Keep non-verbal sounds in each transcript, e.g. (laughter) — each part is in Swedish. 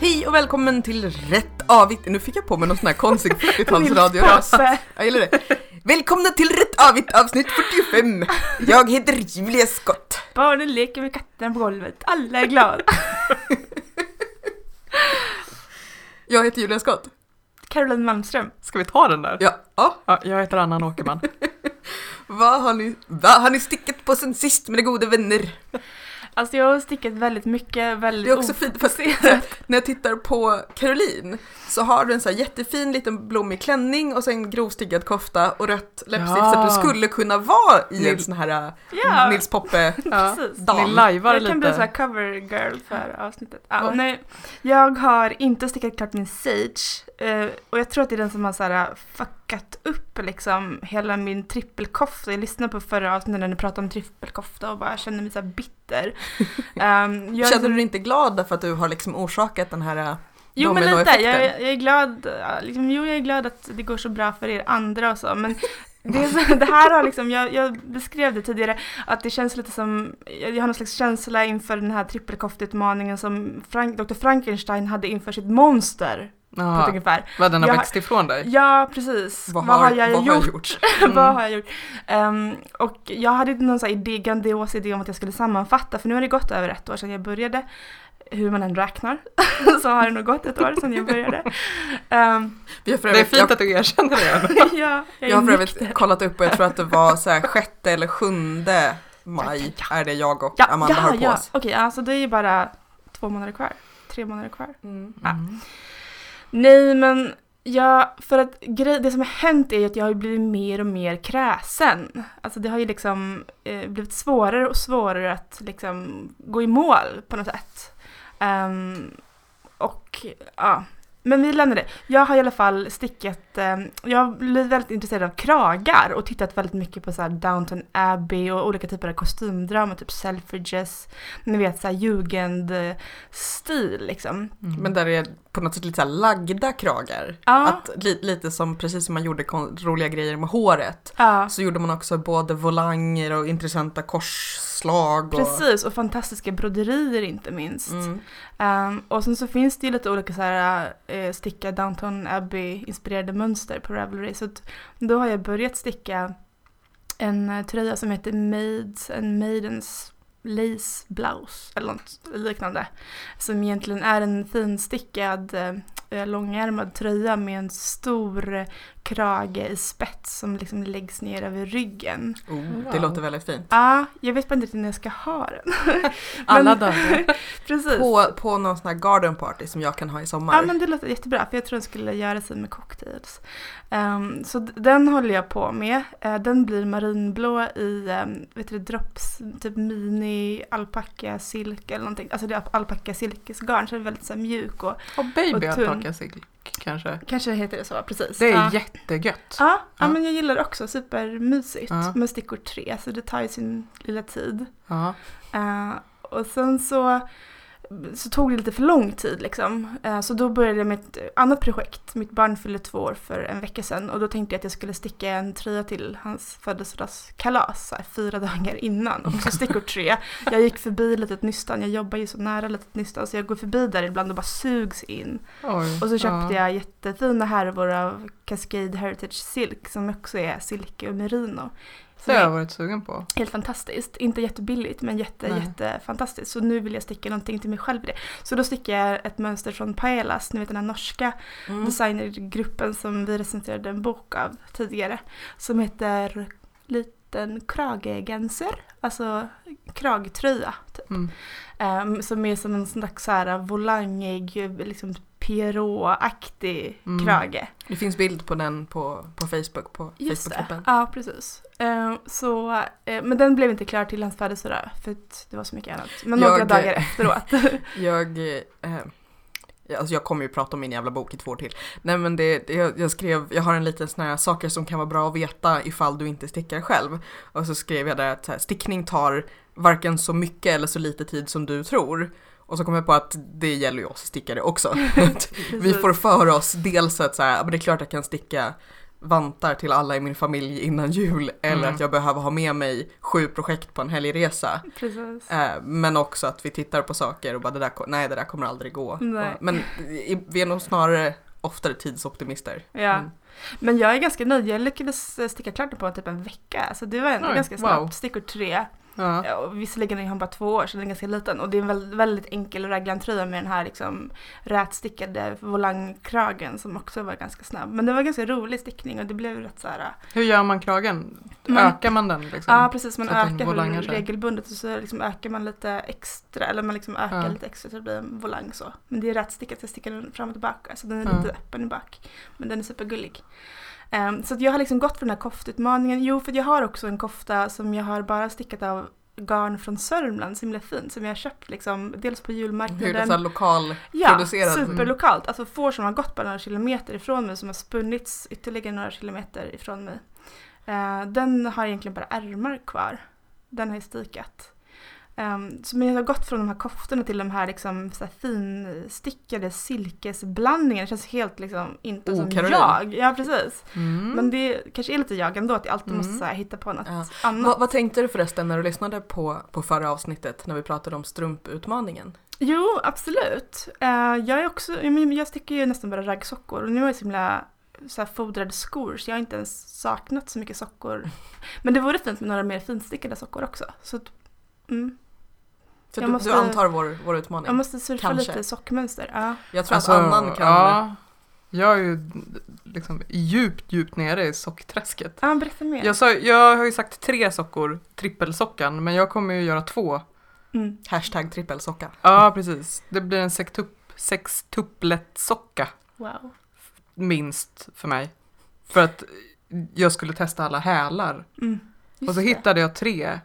Hej och välkommen till Rätt Avigt. Nu fick jag på mig någon sån här konstig (laughs) 40-talsradioröst. Pape. Jag gillar det. Välkomna till Rätt Avigt avsnitt 45. Jag heter Julia Scott. Barnen leker med katterna på golvet. Alla är glada. (laughs) Jag heter Julia Scott. Caroline Malmström. Ska vi ta den där? Ja, ja. Ja, jag heter Anna Åkerman. (laughs) Vad har ni, vad har ni stickat på sen sist mina goda vänner? Alltså jag har stickat väldigt mycket, väldigt Det är också fint för (laughs) när jag tittar på Caroline så har du en så här jättefin liten blommig klänning och sen grovstickad kofta och rött läppstift så att du Ja. skulle kunna vara i en Nils- sån här äh, Ja, Nils Poppe (laughs) Ja. dam. Ni lajvar Jag kan bli så här lite. cover girl för avsnittet. Ja, Ja. nej, jag har inte stickat klart min Sage eh, och jag tror att det är den som har så här fuckat upp liksom hela min trippelkofta. Jag lyssnade på förra avsnittet när ni pratade om trippelkofta och bara kände mig så här bitter. Um, (laughs) jag, Känner du dig inte glad därför att du har liksom orsakat den här äh, Jo men lite, jag, är- jag är glad, ja, liksom, jo jag är glad att det går så bra för er andra och så, men (laughs) det, så, det här har liksom, jag, jag beskrev det tidigare, att det känns lite som, jag jag har någon slags känsla inför den här trippelkoftutmaningen som Frank, Dr. Frankenstein hade inför sitt monster, på ett Ja, ungefär. vad den har Jag- växt ifrån dig. Ja, precis. Vad har, jag vad gjort? har gjort? (laughs) Vad har jag gjort? Ehm, och jag hade någon sån här idé, grandios idé om att jag skulle sammanfatta, för nu har det gått över ett år sedan jag började. Hur man än räknar, (laughs) så har det nog gått ett år sedan jag började. För Det är fint jag, att du erkänner det. (laughs) ja, jag jag har för övrigt kollat upp och jag tror att det var så här sjätte eller sjunde maj är det jag och Ja, Amanda ja, har på ja. oss. Okej, alltså det är ju bara två månader kvar. Tre månader kvar. Mm. Ja. Mm. Nej, men jag, för att grej, det som har hänt är ju att jag har blivit mer och mer kräsen. Alltså det har ju liksom eh, blivit svårare och svårare att liksom gå i mål på något sätt. Um, och ja, men vi lämnar det. Jag har i alla fall stickat, eh, jag har blivit väldigt intresserad av kragar och tittat väldigt mycket på så här Downton Abbey och olika typer av kostymdrama, typ Selfridges, ni vet så här jugendstil liksom. Mm. Men där är på något sätt lite så här lagda kragar. Ja. Att li, lite som precis som man gjorde roliga grejer med håret Ja. så gjorde man också både volanger och intressanta korsslag. Och, Precis, och fantastiska broderier inte minst. Mm. Ehm, och sen så finns det ju lite olika så här, eh, sticka Downton Abbey-inspirerade mönster på Ravelry. Så att då har jag börjat sticka en eh, tröja som heter Maids and Maidens Lace Blouse eller något liknande. Som egentligen är en finstickad eh, långärmad tröja med en stor krage i spets som liksom läggs ner över ryggen. Oh, Det Wow. låter väldigt fint. Ja, jag vet bara inte riktigt när jag ska ha den. (laughs) Alla dagar. (laughs) Precis. På, på någon sån här garden party som jag kan ha i sommar. Ja men det låter jättebra för jag tror den skulle göra sig med cocktails. Ehm, så den håller jag på med. Eh, den blir marinblå i um, vet du, drops, typ mini alpacka silk eller någonting. Alltså det är alpacka silkesgarn så den är väldigt så här, mjuk och Och baby Och tunn. alpaka kanske. kanske heter det så precis. Det är ja. jättegött. Ja, ja, Ja. men jag gillar det också. Supermysigt Ja. med stickor tre så det tar ju sin lilla tid. Ja. Eh, och sen så, så tog det lite för lång tid liksom. Eh, så då började jag med ett annat projekt. Mitt barn fyllde två år för en vecka sedan och då tänkte jag att jag skulle sticka en tröja till hans födelsedagskalas fyra (laughs) dagar innan. Och så stickor tre. Jag gick förbi Litet Nystan, jag jobbar ju så nära Litet Nystan så jag går förbi där ibland och bara sugs in. Oj. Och så köpte ja. jag jättefina härvor av Cascade Heritage Silk som också är silke och merino. Som Det har jag varit sugen på. Helt fantastiskt. Inte jättebilligt men jätte, Nej. jättefantastiskt. Så nu vill jag sticka någonting till mig själv i det. Så då stickar jag ett mönster från Paelas, ni vet den här norska Mm. designergruppen som vi recenserade en bok av tidigare. Som heter Liten kragegenser, alltså kragtröja. Typ. Mm. Ehm, som är som en slags så här volangig, liksom Pierrot-aktig Mm. krage. Det finns bild på den på, på Facebook, på det. Facebookgruppen. Ja, precis. Eh, så, eh, men den blev inte klar till hans födelsedag för att det var så mycket annat. Men några Jag- dagar efteråt. (laughs) Jag, eh, alltså jag kommer ju prata om min jävla bok i två år till. Nej men det, jag, jag skrev, jag har en liten sån här saker som kan vara bra att veta ifall du inte stickar själv. Och så skrev jag där att här, stickning tar varken så mycket eller så lite tid som du tror. Och så kom jag på att det gäller ju oss stickare också. (laughs) Vi får för oss dels att så här, men det är klart jag kan sticka vantar till alla i min familj innan jul eller Mm. att jag behöver ha med mig sju projekt på en helgresa. Eh, men också att vi tittar på saker och bara det där, nej det där kommer aldrig gå. Nej. Men vi är nog snarare oftare tidsoptimister. Ja. Mm. Men jag är ganska nöjd. Jag lyckades sticka klart på typ en vecka. Så det var ändå Oj, ganska snabbt. wow. Stickor tre. Ja. Ja, och visserligen är han bara två år så den är ganska liten. Och det är en väldigt, väldigt enkel raglantröja med den här liksom rätstickade volangkragen som också var ganska snabb. Men det var ganska rolig stickning och det blev rätt så här. Hur gör man kragen? Man- Ökar man den liksom? Ja precis, man den ökar sig. regelbundet och så liksom ökar man lite extra. Eller man liksom ökar Ja. lite extra så det blir en volang så. Men det är rätstickat så jag stickar den fram och tillbaka. Så den är Ja. lite öppen i bak. Men den är supergullig. Ehm, så jag har liksom gått för den här koftutmaningen. Jo, för jag har också en kofta som jag har bara stickat av garn från Sörmland, så himla fint, som jag har köpt liksom dels på Hur det är julmarknaden. så här lokal Ja, superlokalt. Alltså får som har gått bara några kilometer ifrån mig, som har spunnits ytterligare några kilometer ifrån mig. Eh, den har egentligen bara ärmar kvar. Den har jag stikat. Um, så men jag har gått från de här koftorna till de här, liksom, så här finstickade silkesblandningarna. Det känns helt liksom inte Oh, som Caroline. jag. Ja, precis. Mm. Men det kanske är lite jag ändå, att jag alltid Mm. måste här, hitta på något Ja. annat. Vad, vad tänkte du förresten när du lyssnade på, på förra avsnittet när vi pratade om strumputmaningen? Jo, absolut. Eh, jag är också, jag, jag sticker ju nästan bara raggsockor och nu har jag så himla så här fodrade skor så jag har inte ens saknat så mycket sockor. (laughs) Men det vore fint med några mer finstickade sockor också. Så mm, Så Jag du, måste- du antar vår, vår utmaning? jag måste surfa Kanske. lite sockmönster. Ja. Jag tror Alltså, att annan kan... Ja, jag är ju liksom djupt, djupt nere i sockträsket. ja, berätta mer. Jag, sa, jag har ju sagt tre sockor, trippelsockan, men jag kommer ju göra två. Mm. Hashtag trippelsocka. Ja, precis. Det blir en sextupp, sextupplet-socka, Wow. minst för mig. För att jag skulle testa alla hälar. Mm. Och så det. hittade jag tre.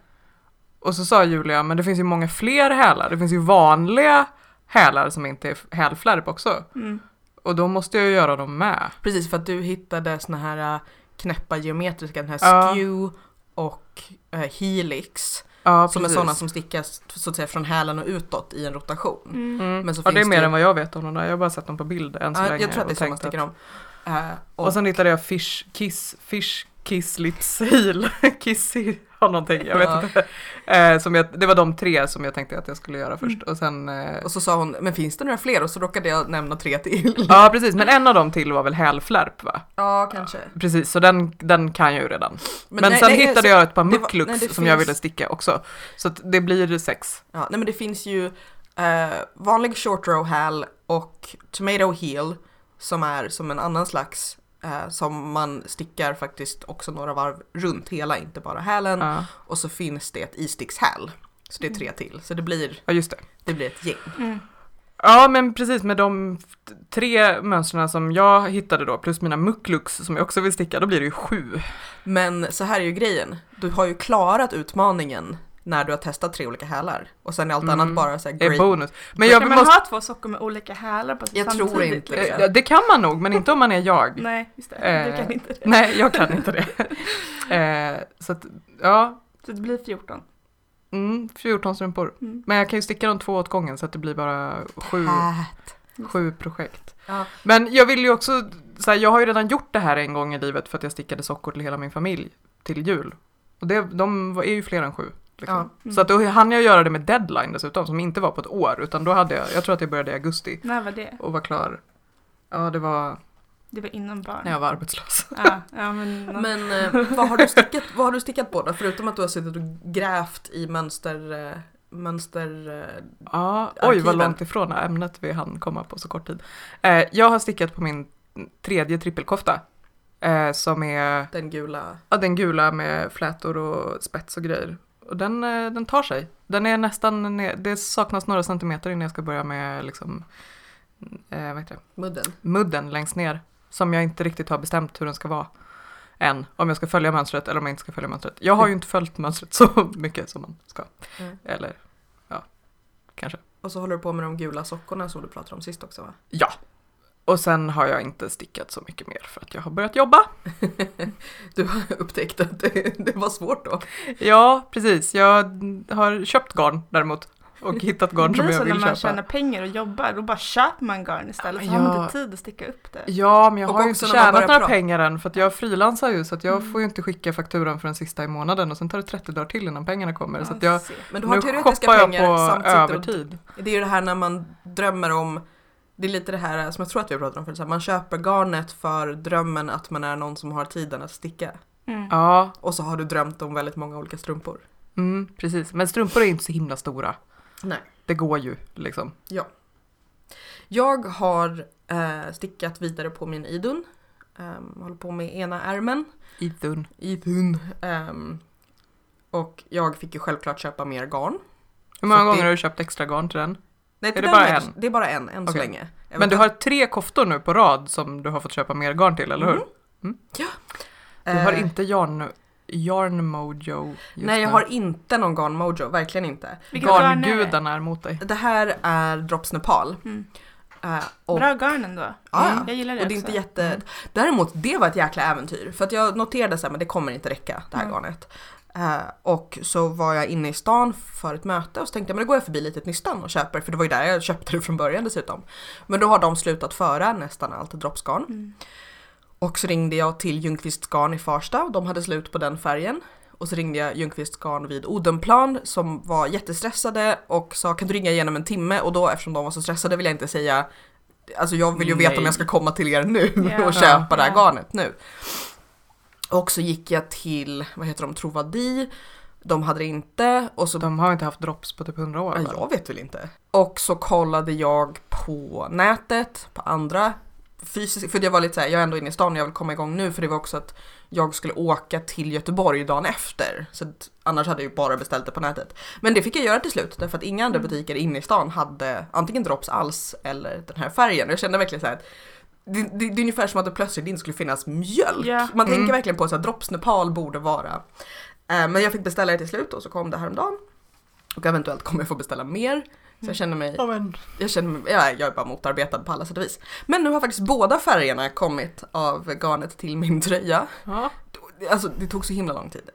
Och så sa Julia, men det finns ju många fler hälar. Det finns ju vanliga hälar som inte är hälflärp också. Mm. Och då måste jag ju göra dem med. Precis, för att du hittade såna här äh, knäppa geometriska, den här Ja. skew och äh, helix. Ja, som är precis. sådana som stickas så att säga från hälen och utåt i en rotation. Mm. Mm. Men så ja, det är mer det- än vad jag vet om de där. Jag har bara sett dem på bild än så Ja, länge. jag tror att det är så man sticker att- dem. Äh, och, Och sen hittade jag Fish Kiss, Fish Kisslits Heel. (laughs) Kissy har någonting, jag vet Ja. inte. Eh, som jag, det var de tre som jag tänkte att jag skulle göra först. Mm. Och sen, eh, och så sa hon, men finns det några fler? Och så råkade jag nämna tre till. (laughs) ja precis, men en av dem till var väl hälflärp va? Ja, kanske. Precis, så den, den kan jag ju redan. Men, nej, sen nej, hittade så- jag ett par mucklux som jag finns- ville sticka också. Så det blir sex. Ja, nej men det finns ju eh, vanlig short row häl och tomato heel som är som en annan slags eh, som man stickar faktiskt också några varv runt hela, inte bara hälen. Ja, Och så finns det ett istickshäl. Så det är tre till. Så det blir, ja just det. det blir ett gäng. Mm. Ja men precis med de tre mönstren som jag hittade då plus mina mucklux som jag också vill sticka då blir det ju sju. Men så här är ju grejen. Du har ju klarat utmaningen när du har testat tre olika hälar. Och sen är allt Mm. annat bara så här Det är great. bonus. Men jag kan man måste, ha två sockor med olika hälar på sig Jag tror samtidigt? inte liksom? Eh, det kan man nog men inte om man är jag. Nej, just det. Eh, Du kan inte det. Nej, jag kan inte det. (laughs) eh, så att, ja, Så det blir 14. mm, 14 strumpor. Mm. Men jag kan ju sticka dem två åt gången så att det blir bara sju, Tät. sju projekt. Ja. Men jag vill ju också, så här, jag har ju redan gjort det här en gång i livet för att jag stickade sockor till hela min familj till jul. Och det, de är ju fler än sju. Liksom. Ja. Mm. Så att då hann jag göra det med deadline dessutom, som inte var på ett år, utan då hade jag, jag tror att jag började i augusti När var det? och var klar. Ja, det var Det var innan barn. när jag var arbetslös. Ja, (laughs) ja men... Men eh, vad, har du stickat, vad har du stickat på då? Förutom att du har suttit och grävt i mönster... Eh, mönster eh, Ja, oj Arkiven. vad långt ifrån ämnet vi hann komma på så kort tid. Eh, jag har stickat på min tredje trippelkofta. Eh, som är den gula. ja, den gula med flätor och spets och grejer. Och den, eh, den tar sig. Den är nästan, det saknas några centimeter innan jag ska börja med liksom, eh, vad? Mudden. mudden längst ner. Som jag inte riktigt har bestämt hur den ska vara. Än. Om jag ska följa mönstret eller om jag inte ska följa mönstret. Jag har ju inte följt mönstret så (laughs) mycket som man ska. Mm. Eller, ja, kanske. Och så håller du på med de gula sockorna som du pratade om sist också va? Ja. Och sen har jag inte stickat så mycket mer för att jag har börjat jobba. (laughs) Du har upptäckt att det, det var svårt då. Ja, precis. Jag har köpt garn däremot. och hittat Det garn som jag så när vill man köpa. tjänar pengar och jobbar, då bara köper man garn istället. Så Ja. har man inte tid att sticka upp det. Ja, men jag Och har ju inte tjänat några prata- pengar än för att jag frilansar ju så att jag Mm. får ju inte skicka fakturan för den sista i månaden och sen tar det 30 dagar till innan pengarna kommer. så Ja, att jag. Men du har nu teoretiska shoppar jag pengar på övertid. Det är ju det här när man drömmer om det är lite det här som jag tror att vi har pratat om förut, man köper garnet för drömmen att man är någon som har tiden att sticka. Mm. Ja, Och så har du drömt om väldigt många olika strumpor. mm, precis. Men strumpor är inte så himla stora. Nej. Det går ju liksom. Jag har eh, stickat vidare på min idun. Um, håller på med ena ärmen. Idun. Idun. Ehm, och jag fick ju självklart köpa mer garn. Hur många gånger det- har du köpt extra garn till den? Nej, Är det bara jag- en? Det är bara en, än så Okej. länge. Jag Men du har tre koftor nu på rad som du har fått köpa mer garn till, eller hur? Mm. Mm. Ja. Du har Eh, inte yarn, yarn mojo just Nej, jag nu. har inte någon garn mojo, verkligen inte. Är? Garngudarna är emot dig. Det här är Drops Nepal. Mm. Eh, och, Bra garn ändå. Ja, ja. Mm, Jag gillar det och det är också. inte jätte... Mm. Däremot, det var ett jäkla äventyr. För att jag noterade så här, men det kommer inte räcka, det här Mm. garnet. Eh, och så var jag inne i stan för ett möte och så tänkte jag, men då går jag förbi litet nystan och köper, för det var ju där jag köpte det från början dessutom. Men då har de slutat föra nästan allt droppsgarn. Mm. Och så ringde jag till Ljungqvists garn i Farsta och de hade slut på den färgen. Och så ringde jag Ljungqvists garn vid Odenplan som var jättestressade och sa kan du ringa igen om en timme? Och då eftersom de var så stressade vill jag inte säga Alltså jag vill ju veta om Nej. jag ska komma till er nu Ja. (laughs) och köpa det här garnet nu. Och så gick jag till, vad heter de, Trovadi. De hade det inte och så De har inte haft drops på typ 100 år. Väl? jag vet väl inte. Och så kollade jag på nätet, på andra fysiska, för jag var lite såhär, jag är ändå inne i stan och jag vill komma igång nu för det var också att jag skulle åka till Göteborg dagen efter. Så att, annars hade jag ju bara beställt det på nätet. Men det fick jag göra till slut därför att inga andra Mm. butiker inne i stan hade antingen drops alls eller den här färgen. Och jag kände verkligen så här. att Det, det, det är ungefär som att det plötsligt inte skulle finnas mjölk. Ja. Man Mm. tänker verkligen på att drops Nepal borde vara. Eh, men jag fick beställa det till slut och så kom det häromdagen. Och eventuellt kommer jag få beställa mer. Så jag känner mig, Ja, men. jag känner mig, ja, jag är bara motarbetad på alla sätt och vis. Men nu har faktiskt båda färgerna kommit av garnet till min tröja. Ja. Alltså det tog så himla lång tid.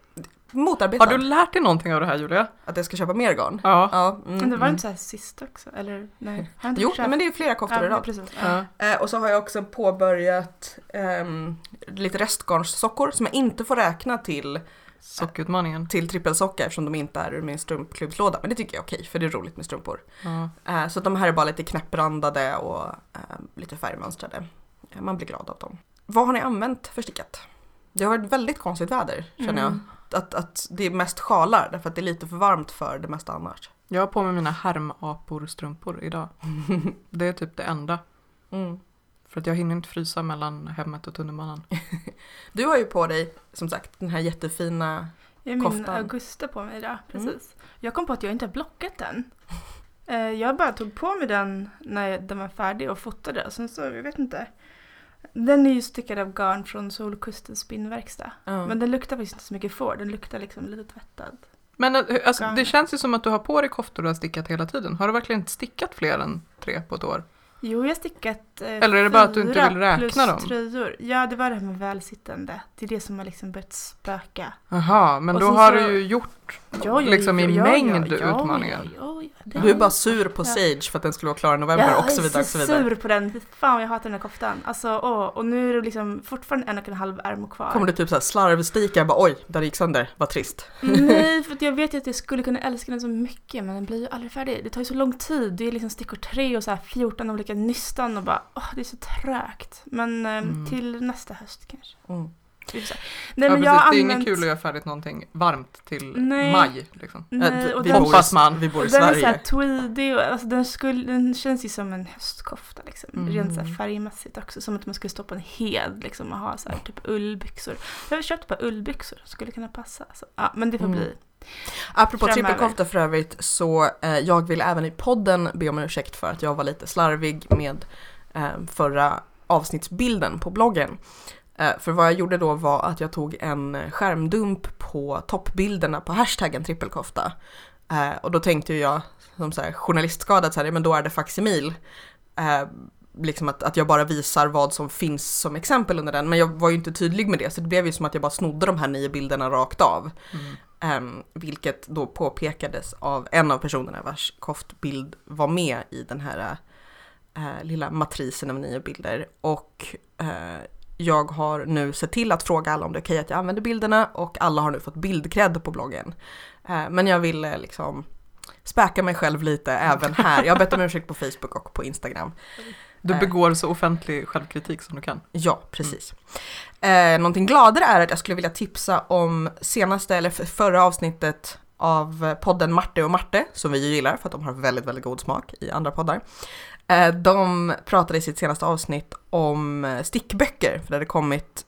Motarbetad. Har du lärt dig någonting av det här Julia? Att jag ska köpa mer garn? Ja. Ja. Mm, Men det var mm. inte så här sist också? Eller nej? Har inte Jo, nej, men det är flera koftor ja, idag. precis. ja. Eh, och så har jag också påbörjat ehm, lite restgarnssockor som jag inte får räkna till, Sockutmaningen. till trippelsocka eftersom de inte är ur min strumpklubbslåda. Men det tycker jag är okej för det är roligt med strumpor. Ja. Eh, så de här är bara lite knäpprandade och eh, lite färgmönstrade. Eh, man blir glad av dem. Vad har ni använt för stickat? Det har varit väldigt konstigt väder känner jag. Mm. Att, att det är mest sjalar därför att det är lite för varmt för det mesta annars. Jag har på mig mina härmapor-strumpor idag. (laughs) Det är typ det enda. Mm. För att jag hinner inte frysa mellan hemmet och tunnelbanan. (laughs) Du har ju på dig som sagt den här jättefina Jag har min. Augusta på mig idag, Mm. precis. Jag kom på att jag inte har blockat den. Eh, Jag bara tog på mig den när den var färdig och fotade och sen så, jag vet inte. Den är ju stickad av garn från Solkustens spinnverkstad. Ja. Men den luktar faktiskt inte så mycket får, den luktar liksom lite tvättad. Men eh, alltså, Garn. det känns ju som att du har på dig koftor du har stickat hela tiden. Har du verkligen inte stickat fler än tre på ett år? Jo, jag har stickat eh, Eller är det bara att du inte vill räkna dem? tröjor. Ja, det var det här med välsittande. Det är det som har liksom börjat spöka. Jaha, men Och då har så- du ju gjort Ja, ja, liksom i ja, mängd ja, ja, utmaningar. Ja, ja, ja, det Du är bara jag. sur på Ja. Sage för att den skulle vara klar i november Jag och så vidare är och så vidare. sur på den. Fan jag hatar den här koftan. Alltså, åh. Och nu är det liksom fortfarande en och en halv ärm kvar. Kommer du typ såhär slarvstika bara oj, där gick sönder, vad trist. Nej, (laughs) för att jag vet ju att jag skulle kunna älska den så mycket men den blir ju aldrig färdig. Det tar ju så lång tid. Det är liksom stickor tre och så här 14 olika nystan och bara åh, det är så trögt. Men eh, Mm. till nästa höst kanske. Mm. Se. Nej ja, men precis. jag har Det är använt... ingen kul att göra färdigt någonting varmt till Nej. maj. Liksom. Nej, och vi, den, bor hoppas i, man. vi bor i och den är Sverige. såhär tweedy och alltså den, skulle, den känns ju som en höstkofta liksom. Mm. Rent såhär färgmässigt också. Som att man skulle stå på en hed liksom och ha såhär typ ullbyxor. Jag har köpt ett par ullbyxor, skulle kunna passa. Så, ja, men det får Mm. bli. Apropå Framöver. trippelkofta för övrigt så eh, jag vill även i podden be om ursäkt för att jag var lite slarvig med eh, förra avsnittsbilden på bloggen. Eh, för vad jag gjorde då var att jag tog en skärmdump på toppbilderna på hashtaggen trippelkofta. Eh, och då tänkte jag som så här, journalistskadad så här, men då är det facsimil. Eh, liksom att, att jag bara visar vad som finns som exempel under den. Men jag var ju inte tydlig med det så det blev ju som att jag bara snodde de här nio bilderna rakt av. Mm. Ehm, vilket då påpekades av en av personerna vars koftbild var med i den här eh, lilla matrisen av nio bilder. Och eh, jag har nu sett till att fråga alla om det är okej att jag använder bilderna och alla har nu fått bildcred på bloggen. Eh, men jag ville liksom späka mig själv lite även här. Jag har bett om ursäkt på Facebook och på Instagram. Du Eh. begår så offentlig självkritik som du kan. Ja, precis. Eh, någonting gladare är att jag skulle vilja tipsa om senaste, eller förra avsnittet av eh, podden Marte och Marte, som vi ju gillar för att de har väldigt, väldigt god smak i andra poddar. Eh, de pratade i sitt senaste avsnitt om eh, stickböcker, för det hade kommit,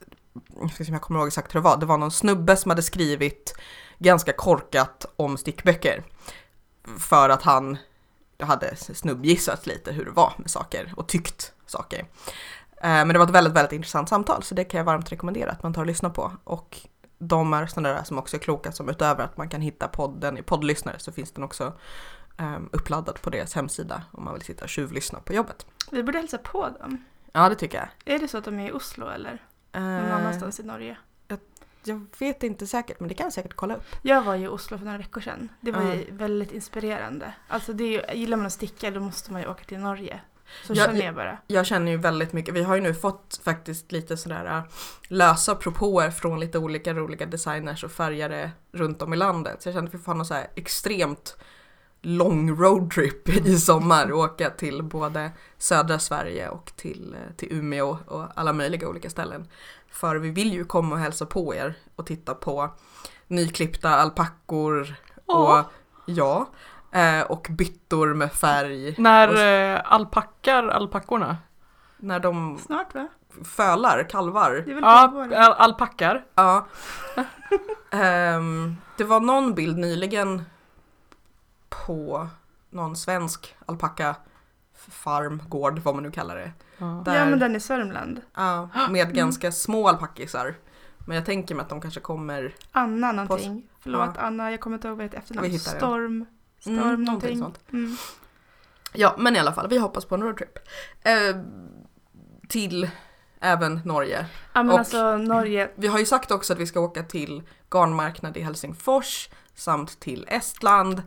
jag ska se om jag kommer ihåg exakt hur det var, det var någon snubbe som hade skrivit ganska korkat om stickböcker. För att han hade snubbgissat lite hur det var med saker och tyckt saker. Eh, men det var ett väldigt, väldigt intressant samtal så det kan jag varmt rekommendera att man tar och lyssnar på. Och de är sådana där som också är kloka som utöver att man kan hitta podden i poddlyssnare så finns den också um, uppladdad på deras hemsida om man vill sitta och tjuvlyssna på jobbet. Vi borde hälsa på dem. Ja det tycker jag. Är det så att de är i Oslo eller någon Eh, annanstans i Norge? jag vet inte säkert men det kan jag säkert kolla upp. Jag var ju i Oslo för några veckor sedan. Det var ju väldigt inspirerande. Alltså det är gillar man att sticka då måste man ju åka till Norge. Så Ja, känner jag bara. Jag känner ju väldigt mycket, vi har ju nu fått faktiskt lite sådär äh, lösa propåer från lite olika roliga designers och färgare runt om i landet. Så jag känner att vi får ha någon så här extremt lång roadtrip (laughs) i sommar och åka till både södra Sverige och till, eh, till Umeå och alla möjliga olika ställen. För vi vill ju komma och hälsa på er och titta på nyklippta alpackor och Åh. ja, eh, och byttor med färg. När Och- eh, alpackar alpackorna? När de Snart va? fölar, kalvar. Det är väl Ja, våren. al- alpackar. Ja. (laughs) Ehm, det var någon bild nyligen på någon svensk alpacka farm, gård, vad man nu kallar det. Ja. Där, Ja men den är Sörmland. ja, med ganska små alpackisar. Men jag tänker mig att de kanske kommer, Anna någonting. Förlåt Ja. Anna, jag kommer inte ihåg vad det efternamn. Storm. Storm Mm, någonting någonting. sånt. Mm. ja men i alla fall, vi hoppas på en roadtrip. Ehm, till även Norge. Ja men Och- alltså Norge. Vi har ju sagt också att vi ska åka till garnmarknad i Helsingfors samt till Estland.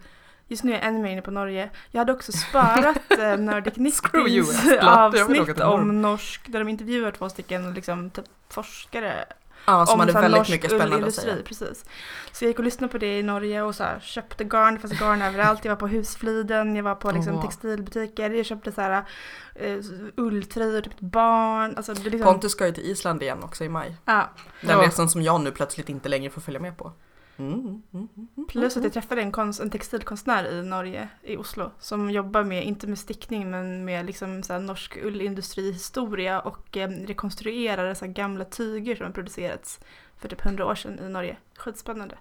Just nu är jag ännu mer inne på Norge. Jag hade också sparat eh, (laughs) Nordic åka avsnitt om norsk, där de intervjuar två stycken liksom, typ, forskare Ja, som om hade väldigt mycket spännande att säga. Precis. Så jag gick och lyssnade på det i Norge och så här, köpte garn, det fanns garn överallt. Jag var på Husfliden, jag var på liksom, Åh. textilbutiker, jag köpte så här, uh, ulltröjor till mitt barn. Alltså, det liksom, Pontus ska ju till Island igen också i maj. ja. Den Ja. resan som jag nu plötsligt inte längre får följa med på. Mm, mm, mm, mm, Plus att mm. jag träffade en, konst, en textilkonstnär i Norge, i Oslo, som jobbar med, inte med stickning, men med liksom så norsk ullindustrihistoria och eh, rekonstruerar så gamla tyger som har producerats för typ 100 år sedan i Norge. Skitspännande.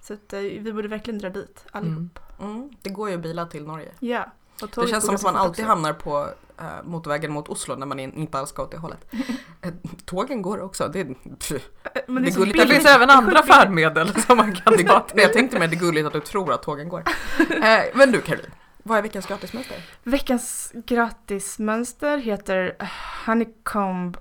Så att, eh, vi borde verkligen dra dit allihop. Mm, det går ju bilar till Norge. Ja. Det känns som att man alltid också. hamnar på eh, motorvägen mot Oslo när man in, inte alls ska åt det hållet. (laughs) Eh, Tågen går också. Det, pff, Eh, Men det är så gulligt. Det finns även Det andra (laughs) färdmedel som man kan (laughs) det, ta men jag tänkte mig det är gulligt att du tror att tågen går. Eh, men du Caroline, vad är veckans gratismönster? Veckans gratismönster heter Honeycomb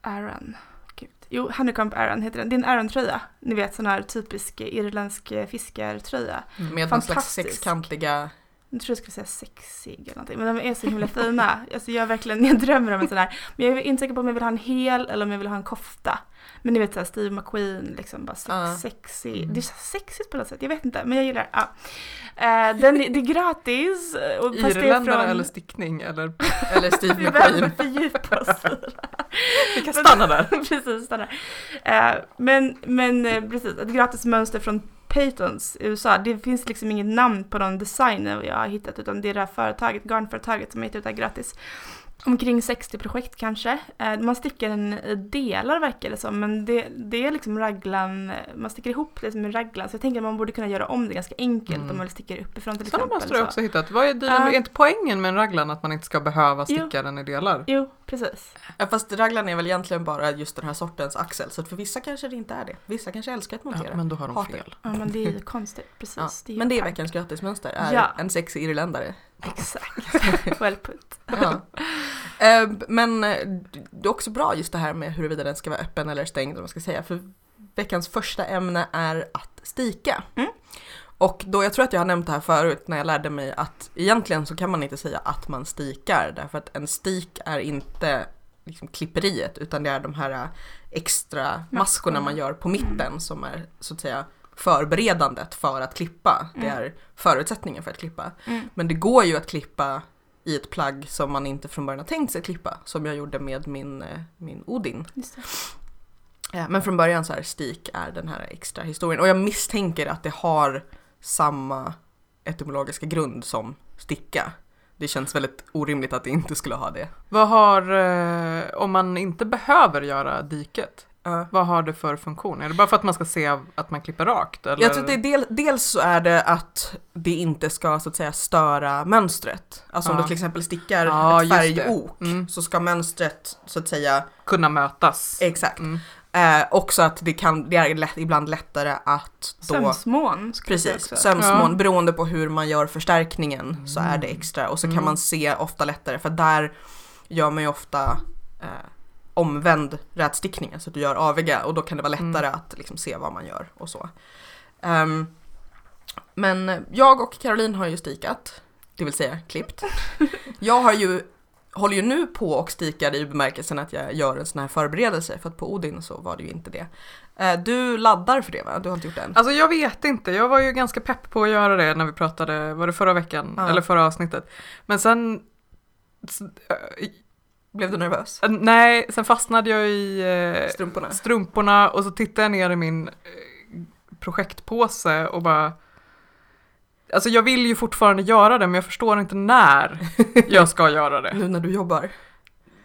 Aran. Gud. Jo, Honeycomb Aran heter den. Det är en Aran-tröja. Ni vet sån här typisk irländsk fiskartröja. Med någon slags sexkantiga... Jag tror jag skulle säga sexig eller någonting. Men de är så himla fina. Alltså jag verkligen, jag drömmer om en sån här. Men jag är inte säker på om jag vill ha en hel eller om jag vill ha en kofta. Men ni vet såhär Steve McQueen, liksom bara sex, Ja. sexig. Mm. Det är så sexigt på något sätt, jag vet inte. Men jag gillar. Ja. Eh, den, är- det är gratis. Och fast det är Irländare från... eller stickning eller (laughs) Eller Steve Vi behöver McQueen. fördjupa oss i vi kan stanna där. (laughs) precis, stanna. Eh, men, men eh, precis, ett gratis mönster från Paytons i USA. Det finns liksom inget namn på någon designer jag har hittat utan det är det här företaget, garnföretaget som heter det här gratis. Omkring 60 projekt kanske. Eh, man stickar den i delar verkar det som men det, det är liksom raglan, man sticker ihop det som en raglan så jag tänker att man borde kunna göra om det ganska enkelt Mm. om man sticker uppifrån till Sådana exempel. måste du så. också hittat. Vad är, med, Ja. är inte poängen med en raglan att man inte ska behöva Jo. sticka den i delar? Jo, precis. Ja, fast raglan är väl egentligen bara just den här sortens axel. Så för vissa kanske det inte är det. Vissa kanske älskar att montera. Ja, men då har de fel. Ja men det är ju (laughs) konstigt, precis. Ja, Det är men det är veckans gratismönster. Är Ja. en sexig irländare. (laughs) Exakt. (laughs) well put. Ja. Eh, Men eh, det är också bra just det här med huruvida den ska vara öppen eller stängd, om man ska säga. För veckans första ämne är att stika. Mm. Och då, jag tror att jag har nämnt det här förut när jag lärde mig att egentligen så kan man inte säga att man stikar därför att en stik är inte liksom klipperiet utan det är de här äh, extra maskorna man gör på mitten som är så att säga förberedandet för att klippa. Det Mm. är förutsättningen för att klippa. Mm. Men det går ju att klippa i ett plagg som man inte från början har tänkt sig klippa. Som jag gjorde med min, eh, min Odin. Just det. Eh, Men från början så här stik är den här extra historien. Och jag misstänker att det har samma etymologiska grund som sticka. Det känns väldigt orimligt att det inte skulle ha det. Vad har, eh, om man inte behöver göra diket, vad har det för funktion? Är det bara för att man ska se att man klipper rakt? Eller? Jag tror att det är del, dels så är det att det inte ska så att säga störa mönstret. Alltså om Ja. du till exempel stickar Ja, ett färgok Mm. så ska mönstret så att säga, Kunna mötas. exakt. Mm. Eh, också att det, kan, det är lätt, ibland lättare att då Sömsmån Precis, sömsmån Ja. beroende på hur man gör förstärkningen så är det extra och så kan Mm. man se ofta lättare för där gör man ju ofta eh, omvänd rätstickning, alltså att du gör aviga och då kan det vara Mm. lättare att liksom se vad man gör och så. Ehm, men jag och Caroline har ju stikat, det vill säga klippt. Jag har ju, håller ju nu på och stikar i bemärkelsen att jag gör en sån här förberedelse för att på Odin så var det ju inte det. Eh, du laddar för det va? Du har inte gjort det än? Alltså jag vet inte, jag var ju ganska pepp på att göra det när vi pratade, var det förra veckan? Ja. Eller förra avsnittet. Men sen, äh, Blev du nervös? äh, nej, sen fastnade jag i eh, Strumporna? strumporna och så tittade jag ner i min eh, projektpåse och bara Alltså jag vill ju fortfarande göra det men jag förstår inte när (laughs) jag ska göra det. Nu när du jobbar?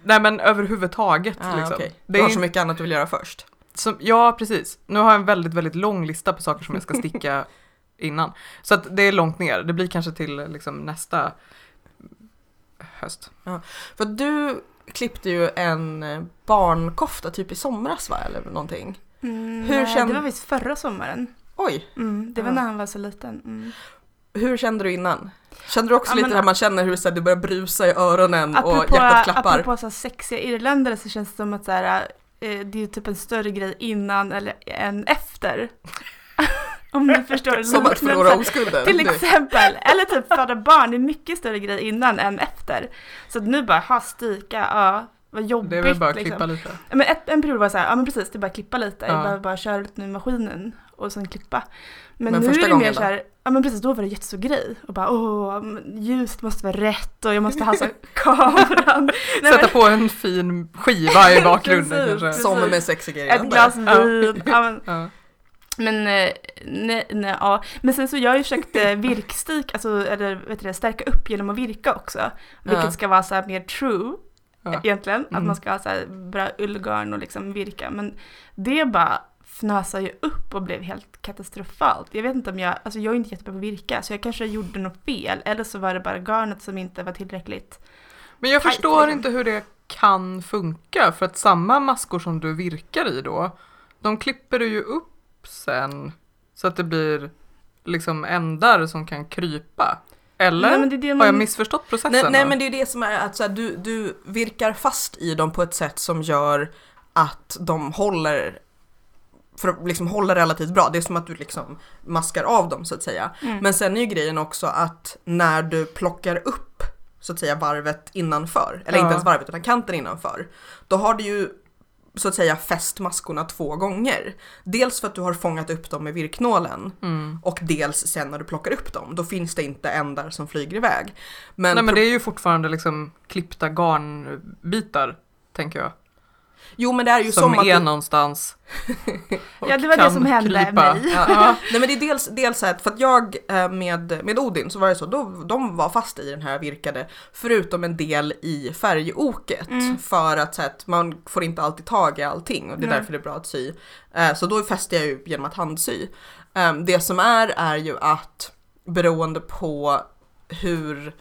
Nej men överhuvudtaget Ah, liksom. Det Du är har så mycket annat du vill göra först. som, ja precis. Nu har jag en väldigt, väldigt lång lista på saker som jag ska sticka (laughs) innan. Så att det är långt ner. Det blir kanske till liksom nästa höst. För du klippte ju en eh, barnkofta typ i somras va, eller någonting? Mm, Hur nej, känn- Det var visst förra sommaren. Oj, Mm, det var när han var så liten. Mm. hur kände du innan? Kände du också Ja, lite men- att man känner hur så här, det börjar brusa i öronen och Apropå, hjärtat klappar? apropå så här sexiga irländare så känns det som att så här, eh, det är typ en större grej innan eller än efter. Om ni förstår. (laughs) Som att förlora oskulden? Till exempel, eller typ föda barn, det är mycket större grej innan än efter. Så att nu bara, ha stika, ja, vad jobbigt. Det är väl bara att liksom. klippa lite. Ja, Men ett, en period var så här, ja men precis, det är bara att klippa lite. Ja. Jag behöver bara köra lite med maskinen och sen klippa. Men, Men nu är det mer så här, ja men precis, då var det jättestor grej. Och bara, åh, ljuset måste vara rätt och jag måste ha så (laughs) kameran. Nej, Sätta men- på en fin skiva i bakgrunden (laughs) Precis. kanske. Som med sexiga Ett irländare. glas vin. Ja, men, Ja. Men, eh, nej, nej, ja. men sen så jag har ju försökt eh, virkstik, alltså, eller vet du det, stärka upp genom att virka också. Vilket Ja. ska vara så här mer true Ja. egentligen. Att Mm. man ska ha så här bra ullgarn och liksom virka. Men det bara fnösar ju upp och blev helt katastrofalt. Jag vet inte om jag, alltså jag är inte jättebra på att virka så jag kanske gjorde något fel. Eller så var det bara garnet som inte var tillräckligt. Men jag Tajt, förstår liksom. inte hur det kan funka för att samma maskor som du virkar i då, de klipper du ju upp sen så att det blir liksom ändar som kan krypa. Eller? Nej, det det Har man- jag missförstått processen? Nej, nej men det är det som är att så här, du, du virkar fast i dem på ett sätt som gör att de håller för att liksom hålla relativt bra. Det är som att du liksom maskar av dem så att säga. Mm. Men sen är ju grejen också att när du plockar upp så att säga varvet innanför, eller Ja. inte ens varvet utan kanten innanför, då har du ju så att säga fäst maskorna två gånger. Dels för att du har fångat upp dem med virknålen Mm. och dels sen när du plockar upp dem, då finns det inte ändar som flyger iväg. Men, Nej men det är ju fortfarande liksom klippta garnbitar, tänker jag. Jo men det är ju som som, att är du, någonstans. (laughs) Ja, det var det som hände krypa. mig. Ja. (laughs) Nej men det är dels, dels här, för att jag eh, med, med Odin så var det så, då, de var fast i den här virkade, förutom en del i färgoket. Mm. För att, så att man får inte alltid tag i allting och det är Nej. därför det är bra att sy. Eh, så då fäste jag ju genom att handsy. Eh, det som är är ju att beroende på hur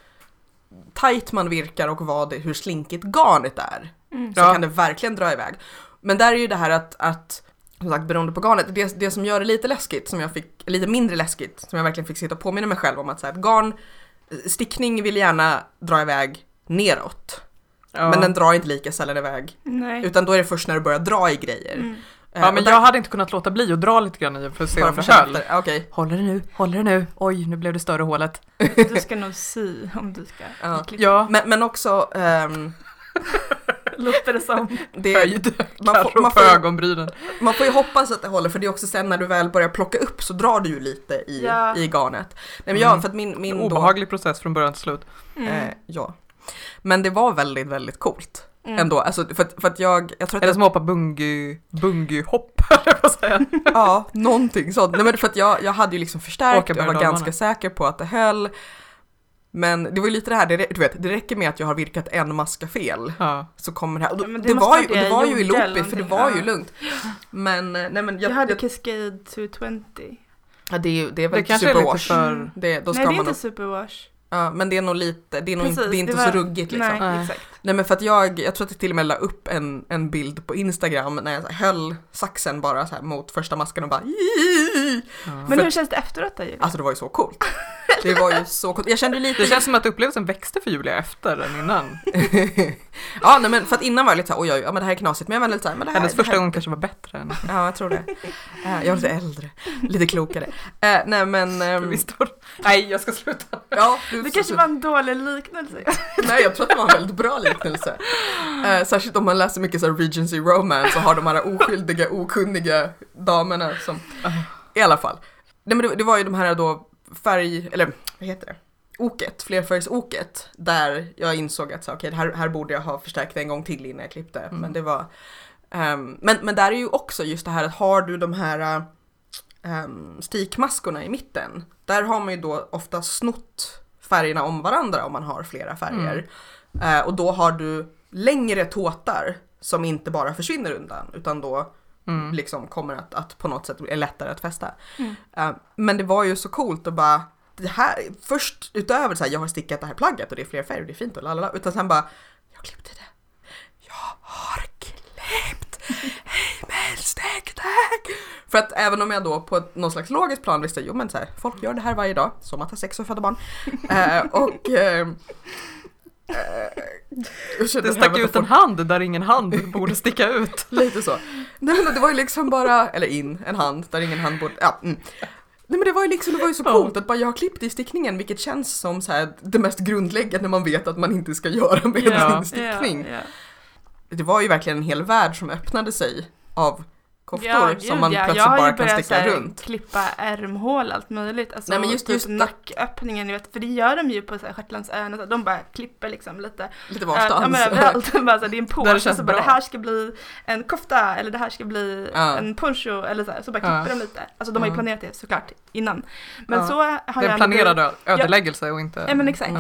tight man virkar och vad det, hur slinkigt garnet är Mm. så Ja. kan det verkligen dra iväg. Men där är ju det här att, att som sagt beroende på garnet, det, det som gör det lite läskigt, som jag fick, lite mindre läskigt, som jag verkligen fick sitta och påminna mig själv om att, så här, att garn, stickning vill gärna dra iväg neråt. Ja. Men den drar inte lika sällan iväg. Nej. Utan då är det först när du börjar dra i grejer. Mm. Eh, Ja men där- jag hade inte kunnat låta bli att dra lite grann i för att se om det höll. Okej. Håller det nu, håller det nu, oj nu blev det större hålet. Du ska nog sy om du ska Ja. Ja, Men, men också, ehm, (laughs) Låter det som. det, höjd, man, får, man, på får, ögonbrynen. man får ju hoppas att det håller för det är också sen när du väl börjar plocka upp så drar du ju lite i, Ja. i garnet. Nej men Mm. för att min, min En då, obehaglig process från början till slut. Mm. eh, ja. Men det var väldigt, väldigt coolt Mm. ändå. Alltså, för, att- för att jag, jag tror att Eller som att hoppa bungy, bungyhopp, (laughs) ja, någonting sånt. Nej men för att jag, jag hade ju liksom förstärkt och jag var ganska säker på att det höll. Men det var ju lite det här, det, du vet, det räcker med att jag har virkat en maska fel Ja. så kommer det här. Och då, Ja, det det, var ju, det var ju i loopy för det var ja. ju lugnt. Men, eh, nej men Jag jag, hade Cascade 220. ja, det är det är väl Det kanske är lite superwash. för... Det, då ska Nej det är man inte superwash. Ja, men det är nog lite, det är nog Precis, det är inte det var- så ruggigt liksom. Nej. Nej, Nej. exakt. men för att jag, jag tror att jag till och med la upp en, en bild på Instagram när jag så här höll saxen bara så här mot första masken och bara Ja. Men hur känns det efteråt då Julia? Alltså det var ju så coolt. Det var ju så coolt. Jag kände lite Det känns som att upplevelsen växte för Julia efter än innan. (laughs) ja, nej, men för att innan var jag lite såhär, oj, oj, ja men det här är knasigt, men jag var lite såhär, men det här, Hennes det första här, gång kanske var bättre än... Ja, jag tror det. Eh, jag var lite äldre, lite klokare. Eh, nej men, var Nej, jag ska sluta. ja. Du, Det kanske var en dålig liknelse. Nej, jag tror att det var en väldigt bra liknelse. (laughs) Eh, särskilt om man läser mycket så här Regency Romance och har de här oskyldiga, okunniga damerna som, i alla fall. Nej men det, det var ju de här då färg, eller vad heter det? Oket, flerfärgsoket, där jag insåg att så, okej, här, här borde jag ha förstärkt en gång till innan jag klippte. Mm. Men det var, ehm, men, men där är ju också just det här att har du de här um, stikmaskorna i mitten, där har man ju då ofta snott färgerna om varandra om man har flera färger. Eh, och då har du längre tåtar som inte bara försvinner undan utan då Mm. liksom kommer att, att på något sätt är lättare att fästa. Mm. Eh, men det var ju så coolt att bara det här, först utöver så här, jag har stickat det här plagget och det är fler färger och det är fint och lalala, utan sen bara, jag klippte det. Jag har klippt himmelsteknik! För att även om jag då på ett, någon slags logiskt plan visste, jo men så här, folk gör det här varje dag, som att ha sex och föda barn. (laughs) Eh, och eh, eh, Det stack ut en hand där ingen hand borde sticka ut. (laughs) Lite så. Nej men det var ju liksom bara, eller in, en hand där ingen hand borde, ja. Mm. Nej men det var ju liksom, det var ju så coolt att bara jag har klippt i stickningen vilket känns som så här det mest grundläggande man vet att man inte ska göra med Ja. sin stickning. Ja, ja. Det var ju verkligen en hel värld som öppnade sig av koftor Ja, som gud, man ja. plötsligt bara kan sticka här runt. klippa ärmhål, allt möjligt. Alltså, Nej, men just- typ just det- nacköppningen, ni vet, för det gör de ju på så här Shetlandsöarna, så de bara klipper liksom lite. Lite Äh, Ja, men varstans. överallt. (laughs) bara så här, det är en det påse, känns så bara det här ska bli en kofta eller det här ska bli Ja. en poncho eller så här, så bara Ja. klipper de lite. Alltså de har ju Ja. planerat det såklart innan. Men Ja. så har Det jag är en planerad ödeläggelse och inte... Ja men exakt.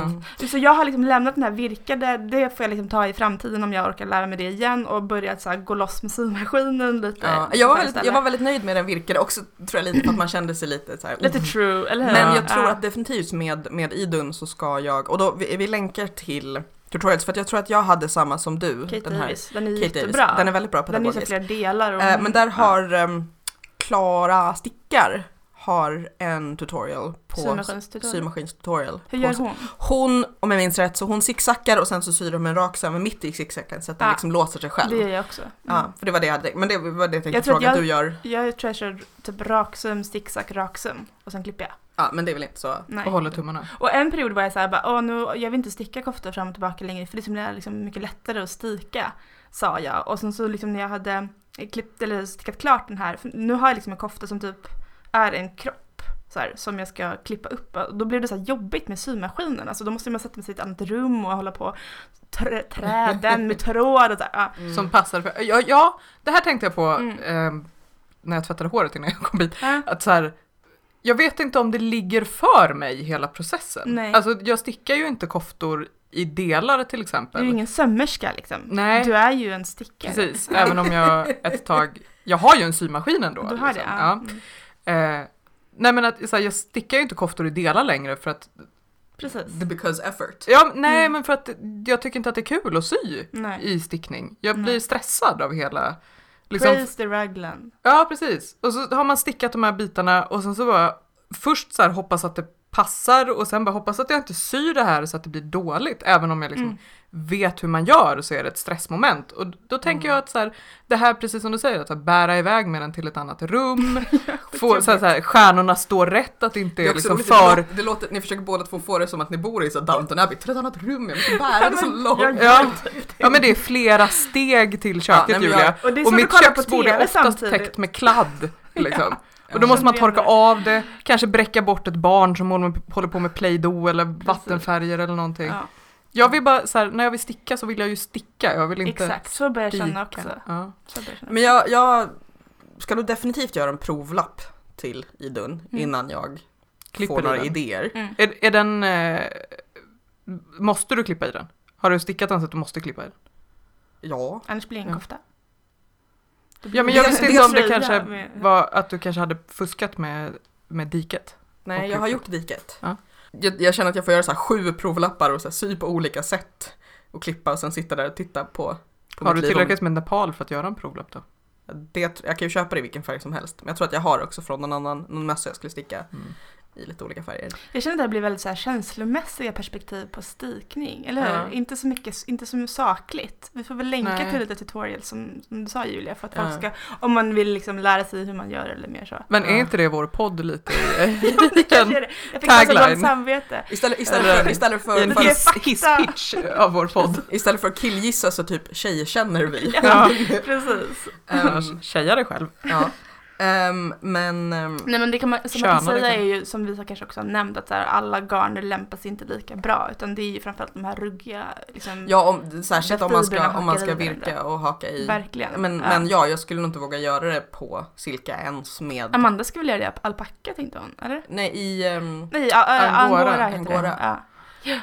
Så jag har liksom lämnat den här virkade, det får jag liksom ta i framtiden om jag orkar lära mig det igen och börjat så här gå loss med symaskinen lite. Ja, jag, var väldigt, jag var väldigt nöjd med den virkade också tror jag lite för att man kände sig lite så här, Lite oh. true, eller hur? Men jag tror att definitivt med, med Idun så ska jag, och då vi, vi länkar till tutorials för att jag tror att jag hade samma som du. Kate den här. Davis, den är Kate jättebra. Davis. Den är väldigt bra Den är så pedagogisk. flera delar. Och, Eh, men där har um, Klara Stickar har en tutorial på Symaskinstutorial. symaskinstutorial. Hur gör hon? Hon, om jag minns rätt, så hon zigzaggar och sen så syr de en rak söm mitt i zigzaggen så att den Ah, liksom låser sig själv. Det gör jag också. Mm. Ja, för det var det jag hade, men det var det jag tänkte Jag tror att fråga att jag- du gör. Jag tror jag kör typ raksöm, sticksack, raksöm och sen klipper jag. Ja, men det är väl inte så. Nej. Och håller tummarna. Och en period var jag såhär bara, åh nu, jag vill inte sticka koftor fram och tillbaka längre för det är liksom, mycket lättare att stika, sa jag. Och sen så liksom när jag hade klippt eller stickat klart den här, nu har jag liksom en kofta som typ är en kropp. Så här, som jag ska klippa upp. Och Då blev det så här jobbigt med symaskinen. Alltså då måste man sätta sig i ett annat rum och hålla på trä, träden med tråd och så här. Mm. Som passar för... Ja, ja, det här tänkte jag på Mm. eh, när jag tvättade håret innan jag kom hit. Ja. Att så här, jag vet inte om det ligger för mig hela processen. Nej. Alltså jag stickar ju inte koftor i delar till Du exempel. är ju ingen sömmerska liksom. Nej. Du är ju en stickare. Precis, även om jag ett tag, jag har ju en symaskin ändå. Du har det? liksom. Ja. Ja. Eh, nej men att, så här, jag stickar ju inte koftor i delar längre för att, Precis. The because effort. ja, nej Mm. men för att jag tycker inte att det är kul att sy Nej. i stickning. Jag blir Nej. stressad av hela, liksom, Praise the raglan. ja precis. Och så har man stickat de här bitarna och sen så bara, först så här hoppas att det passar och sen bara hoppas att jag inte syr det här så att det blir dåligt. Även om jag liksom Mm. vet hur man gör så är det ett stressmoment. Och då tänker jag att så här, det här precis som du säger, att här, bära iväg med den till ett annat rum, (laughs) få, så här, så här, stjärnorna står rätt, att det inte Det är, liksom roligt, för... det, låter, det låter, ni försöker båda två få det som att ni bor i så Downton Abbey, till ett annat rum, jag måste bära det så långt. Ja, ja men det är flera steg till köket nej, men jag- Julia. Och Och mitt att kolla på köksbord är oftast samtidigt. täckt med kladd. Liksom. Ja. Och då måste man torka av det, kanske bräcka bort ett barn som håller med- håller på med play-doh eller vattenfärger eller någonting. Ja, Jag vill bara, så här, när jag vill sticka så vill jag ju sticka, jag vill inte exakt, så börjar jag känna också. Ja. Jag känna. Men jag, jag ska nog definitivt göra en provlapp till Idun Mm. innan jag Klipper får i några den. idéer. Mm. Är, är den, eh, måste du klippa i den? Har du stickat den så att du måste klippa i den? Ja. Annars blir det en Ja. kofta. Då Ja men jag visste inte om det kanske med- var att du kanske hade fuskat med, med diket. Nej, jag har gjort diket. Ja. Jag, jag känner att jag får göra så här sju provlappar och så sy på olika sätt. Och klippa och sen sitta där och titta på, på Har du tillräckligt med Nepal för att göra en provlapp då? Det, jag kan ju köpa det i vilken färg som helst. Men jag tror att jag har också från någon annan, någon mössa jag skulle sticka Mm. I lite olika färger. Jag känner att det blir väldigt så här känslomässiga perspektiv på stikning, eller hur? Ja. Inte så mycket, inte så sakligt. Vi får väl länka Nej. till lite tutorials som, som du sa Julia, för att Ja. folk ska, om man vill liksom lära sig hur man gör eller mer så. Men är Ja. inte det vår podd lite (laughs) Det kanske i är det. Jag fick alltså Tagline. dåligt samvete. Istället, för, istället, för, en hiss, hisspitch av vår podd? (laughs) istället för att killgissa så typ tjejkänner vi. Ja, precis. Ehm, Tjeja dig själv. ja. Ehm, men ehm, Nej men det kan man, som man kan säga liksom. är ju, som vi kanske också har nämnt, att så här, alla garner lämpar sig inte lika bra, utan det är ju framförallt de här ruggiga, liksom, ja, om, särskilt om man ska, om man ska virka och haka i. verkligen. Men, Ja. men ja, jag skulle nog inte våga göra det på silka ens med... Amanda skulle väl göra det i alpacka tänkte hon, eller? Nej, i... ehm, Nej, a, a, Angora, angora, heter angora. det. Ja.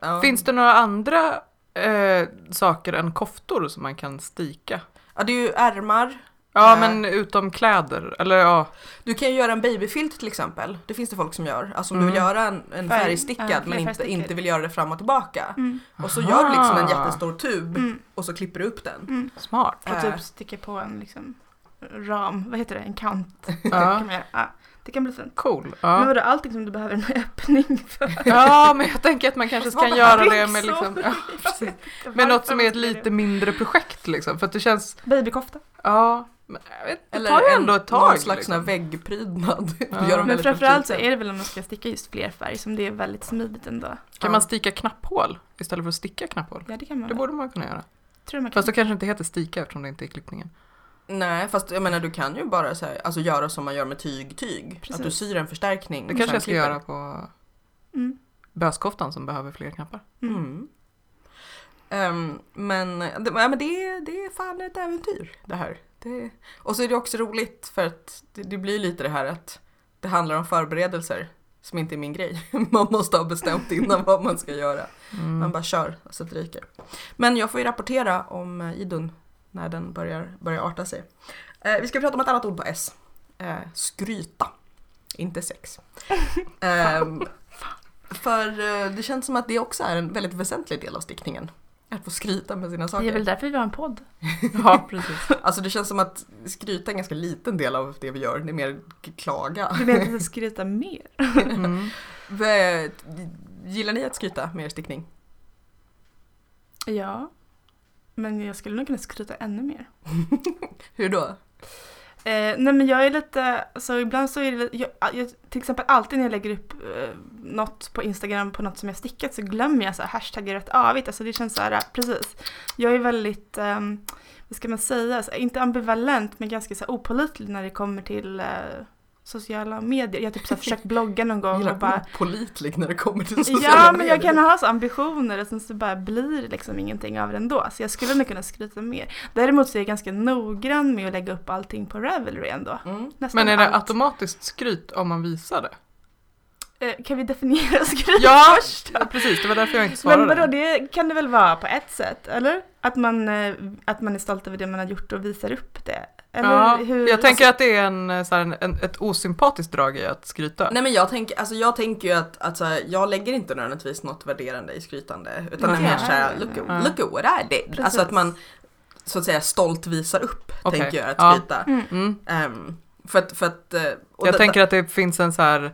ja. Finns det några andra eh, saker än koftor som man kan stika? ja, det är ju ärmar. Ja Eh. men utom kläder, eller ja. Du kan ju göra en babyfilt till exempel. Det finns det folk som gör. Alltså om du Mm. vill göra en, en Färg- färgstickad ja, men inte, inte vill göra det fram och tillbaka. Mm, Och så gör du liksom en Aha. jättestor tub mm, och så klipper du upp den. mm. Smart. Och typ sticka på en liksom ram, vad heter det, en kant. (laughs) Ja, Kan det kan bli fint. cool. Men Ja. vadå, allting som du behöver en öppning för? (laughs) ja men jag tänker att man kanske ska göra det med liksom, (laughs) ja, precis. med något som är ett lite mindre projekt liksom. För att det känns, Babykofta. ja, men jag vet, det Eller tar ju ändå ett tag. någon slags liksom. väggprydnad. (laughs) Ja. Men framförallt så precis. är det väl om man ska sticka just flerfärg som det är väldigt smidigt ändå. Kan Ja. man sticka knapphål istället för att sticka knapphål? Ja det kan man Det borde man kunna göra. Tror man kan. Fast det kanske inte heter stika eftersom det inte är klippningen. Nej, fast jag menar du kan ju bara så här, alltså göra som man gör med tyg-tyg. Att du Precis. syr en förstärkning. Det kanske jag ska klipper. göra på Mm. böskoftan som behöver fler knappar. Mm. Mm. Ehm, men det, ja, men det, det är fan ett äventyr det här. Det, och så är det också roligt för att det, det blir lite det här att det handlar om förberedelser som inte är min grej. (laughs) Man måste ha bestämt innan vad man ska göra. Mm. Man bara kör så att det ryker. Men jag får ju rapportera om eh, Idun när den börjar, börjar arta sig. Eh, vi ska prata om ett annat ord på S. Eh, skryta. Inte sex. (laughs) Ehm, för eh, det känns som att det också är en väldigt väsentlig del av stickningen. Att få skryta med sina Det är väl saker. därför vi har en podd. (laughs) Ja, precis. (laughs) Alltså det känns som att skryta är en ganska liten del av det vi gör. Det är mer klaga. Du menar att vi ska (laughs) skryta mer? Mm. Gillar ni att skryta med er stickning? Ja. Men jag skulle nog kunna skryta ännu mer. Hur då? Eh, nej men jag är lite, alltså ibland så är det, jag, jag, till exempel alltid när jag lägger upp eh, något på Instagram på något som jag stickat så glömmer jag så här hashtaggar rätt avigt, alltså det känns så här, eh, precis. Jag är väldigt, eh, vad ska man säga, så, inte ambivalent men ganska så här opålitlig när det kommer till eh, sociala medier. Jag har typ så här (laughs) försökt blogga någon gång och bara opålitlig när det kommer till sociala Ja, men jag medier. kan ha så ambitioner och sen så bara blir det liksom ingenting av det ändå. Så jag skulle nog kunna skryta mer. Däremot så är jag ganska noggrann med att lägga upp allting på Ravelry ändå. Mm. Men är det allt. automatiskt skryt om man visar det? Eh, Kan vi definiera (laughs) skryt Ja, först? ja, precis. Det var därför jag inte svarade. Men vadå, det kan det väl vara på ett sätt, eller? Att man, eh, att man är stolt över det man har gjort och visar upp det? Eller ja, hur? Jag tänker att det är en, eh, så här, en, en, ett osympatiskt drag i att skryta. Nej men jag tänker, alltså jag tänker ju att, att så här, jag lägger inte nödvändigtvis något värderande i skrytande. Utan det är mer såhär, look, Ja. look at what I did. Precis. Alltså att man så att säga stolt visar upp, Okej. tänker jag, att Ja. skryta. Mm. Mm. Ehm, för att, för att, eh, Jag det- tänker att det finns en så här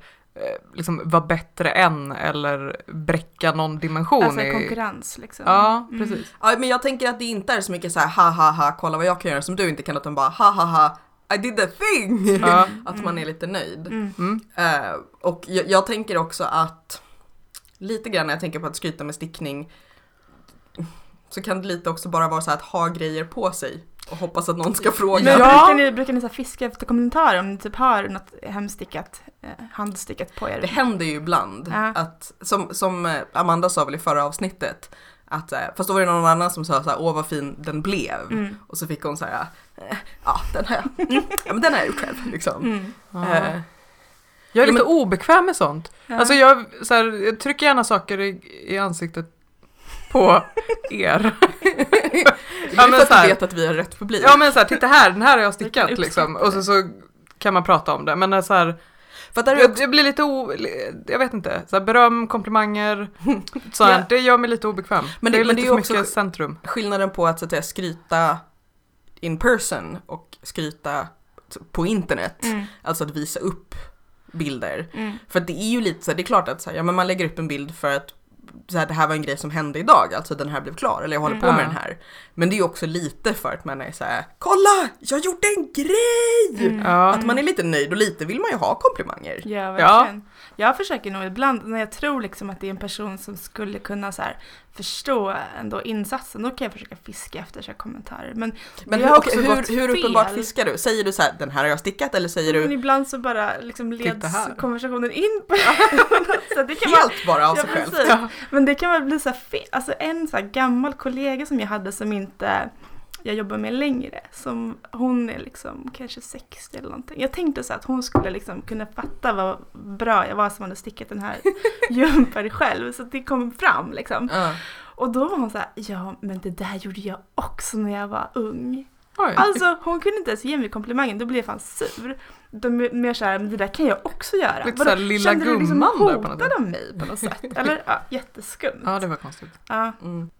liksom vara bättre än eller bräcka någon dimension. Alltså i... konkurrens liksom. Ja, Mm. precis. Ja, men jag tänker att det inte är så mycket så här ha ha ha, kolla vad jag kan göra som du inte kan, utan bara ha ha ha, I did the thing! Ja. (laughs) Att man är lite nöjd. Mm. Mm. Eh, och jag, jag tänker också att lite grann när jag tänker på att skryta med stickning så kan det lite också bara vara så här att ha grejer på sig och hoppas att någon ska fråga. Men Ja. brukar ni, brukar ni så här fiska efter kommentarer om ni typ har något hemstickat, eh, handstickat på er? Det händer ju ibland Ja. att, som, som eh, Amanda sa väl i förra avsnittet, att, eh, fast då var det någon annan som sa så här, åh vad fin den blev. Mm. Och så fick hon så här, ja den har jag, (laughs) mm, ja men den har jag gjort själv liksom. Mm. Eh, Jag är Ja, lite men- obekväm med sånt. Ja. Alltså jag, så här, jag trycker gärna saker i, i ansiktet på (laughs) er. (laughs) Ja, men för att du vet att vi har rätt publik. Ja men så här, titta här, den här har jag Vi stickat liksom. Och så, så kan man prata om det. Men det är så här, för att där är jag, också, jag blir lite o, jag vet inte, så här, beröm, komplimanger, (laughs) sånt, Ja. det gör mig lite obekväm. Men det, det- är men lite det är för också- mycket centrum. skillnaden på att, så att säga, skryta in person och skryta på internet. Mm. Alltså att visa upp bilder. Mm. För att det är ju lite så här, det är klart att så här, ja, men man lägger upp en bild för att så här, det här var en grej som hände idag, alltså den här blev klar, eller jag håller Mm. på med Ja. den här. Men det är också lite för att man är så här, kolla, jag gjorde en grej! Mm. Ja. Att man är lite nöjd och lite vill man ju ha komplimanger. Ja, verkligen. Jag försöker nog ibland när jag tror liksom att det är en person som skulle kunna så här förstå ändå insatsen, då kan jag försöka fiska efter så här kommentarer. Men, Men hur, också hur, hur uppenbart fiskar du? Säger du så här, den här har jag stickat eller säger men du ibland så bara liksom leds konversationen in på så (laughs) det kan vara helt bara av Ja, sig själv? precis. Ja. Men det kan väl bli så här. Alltså en så här gammal kollega som jag hade som inte jag jobbar med längre. Som hon är liksom kanske 60 eller någonting. Jag tänkte så att hon skulle liksom kunna fatta vad bra jag var som hade stickat den här (laughs) jumpern själv. Så att det kom fram liksom. Ja. Och då var hon så här, ja men det där gjorde jag också när jag var ung. Oj. Alltså hon kunde inte ens ge mig komplimangen, då blev jag fan sur. De är mer såhär, men det där kan jag också göra. Lite såhär lilla kände du liksom gumman där på något mig på något sätt? (laughs) Eller ja, jätteskumt. Ja, det var konstigt. Ja. Mm.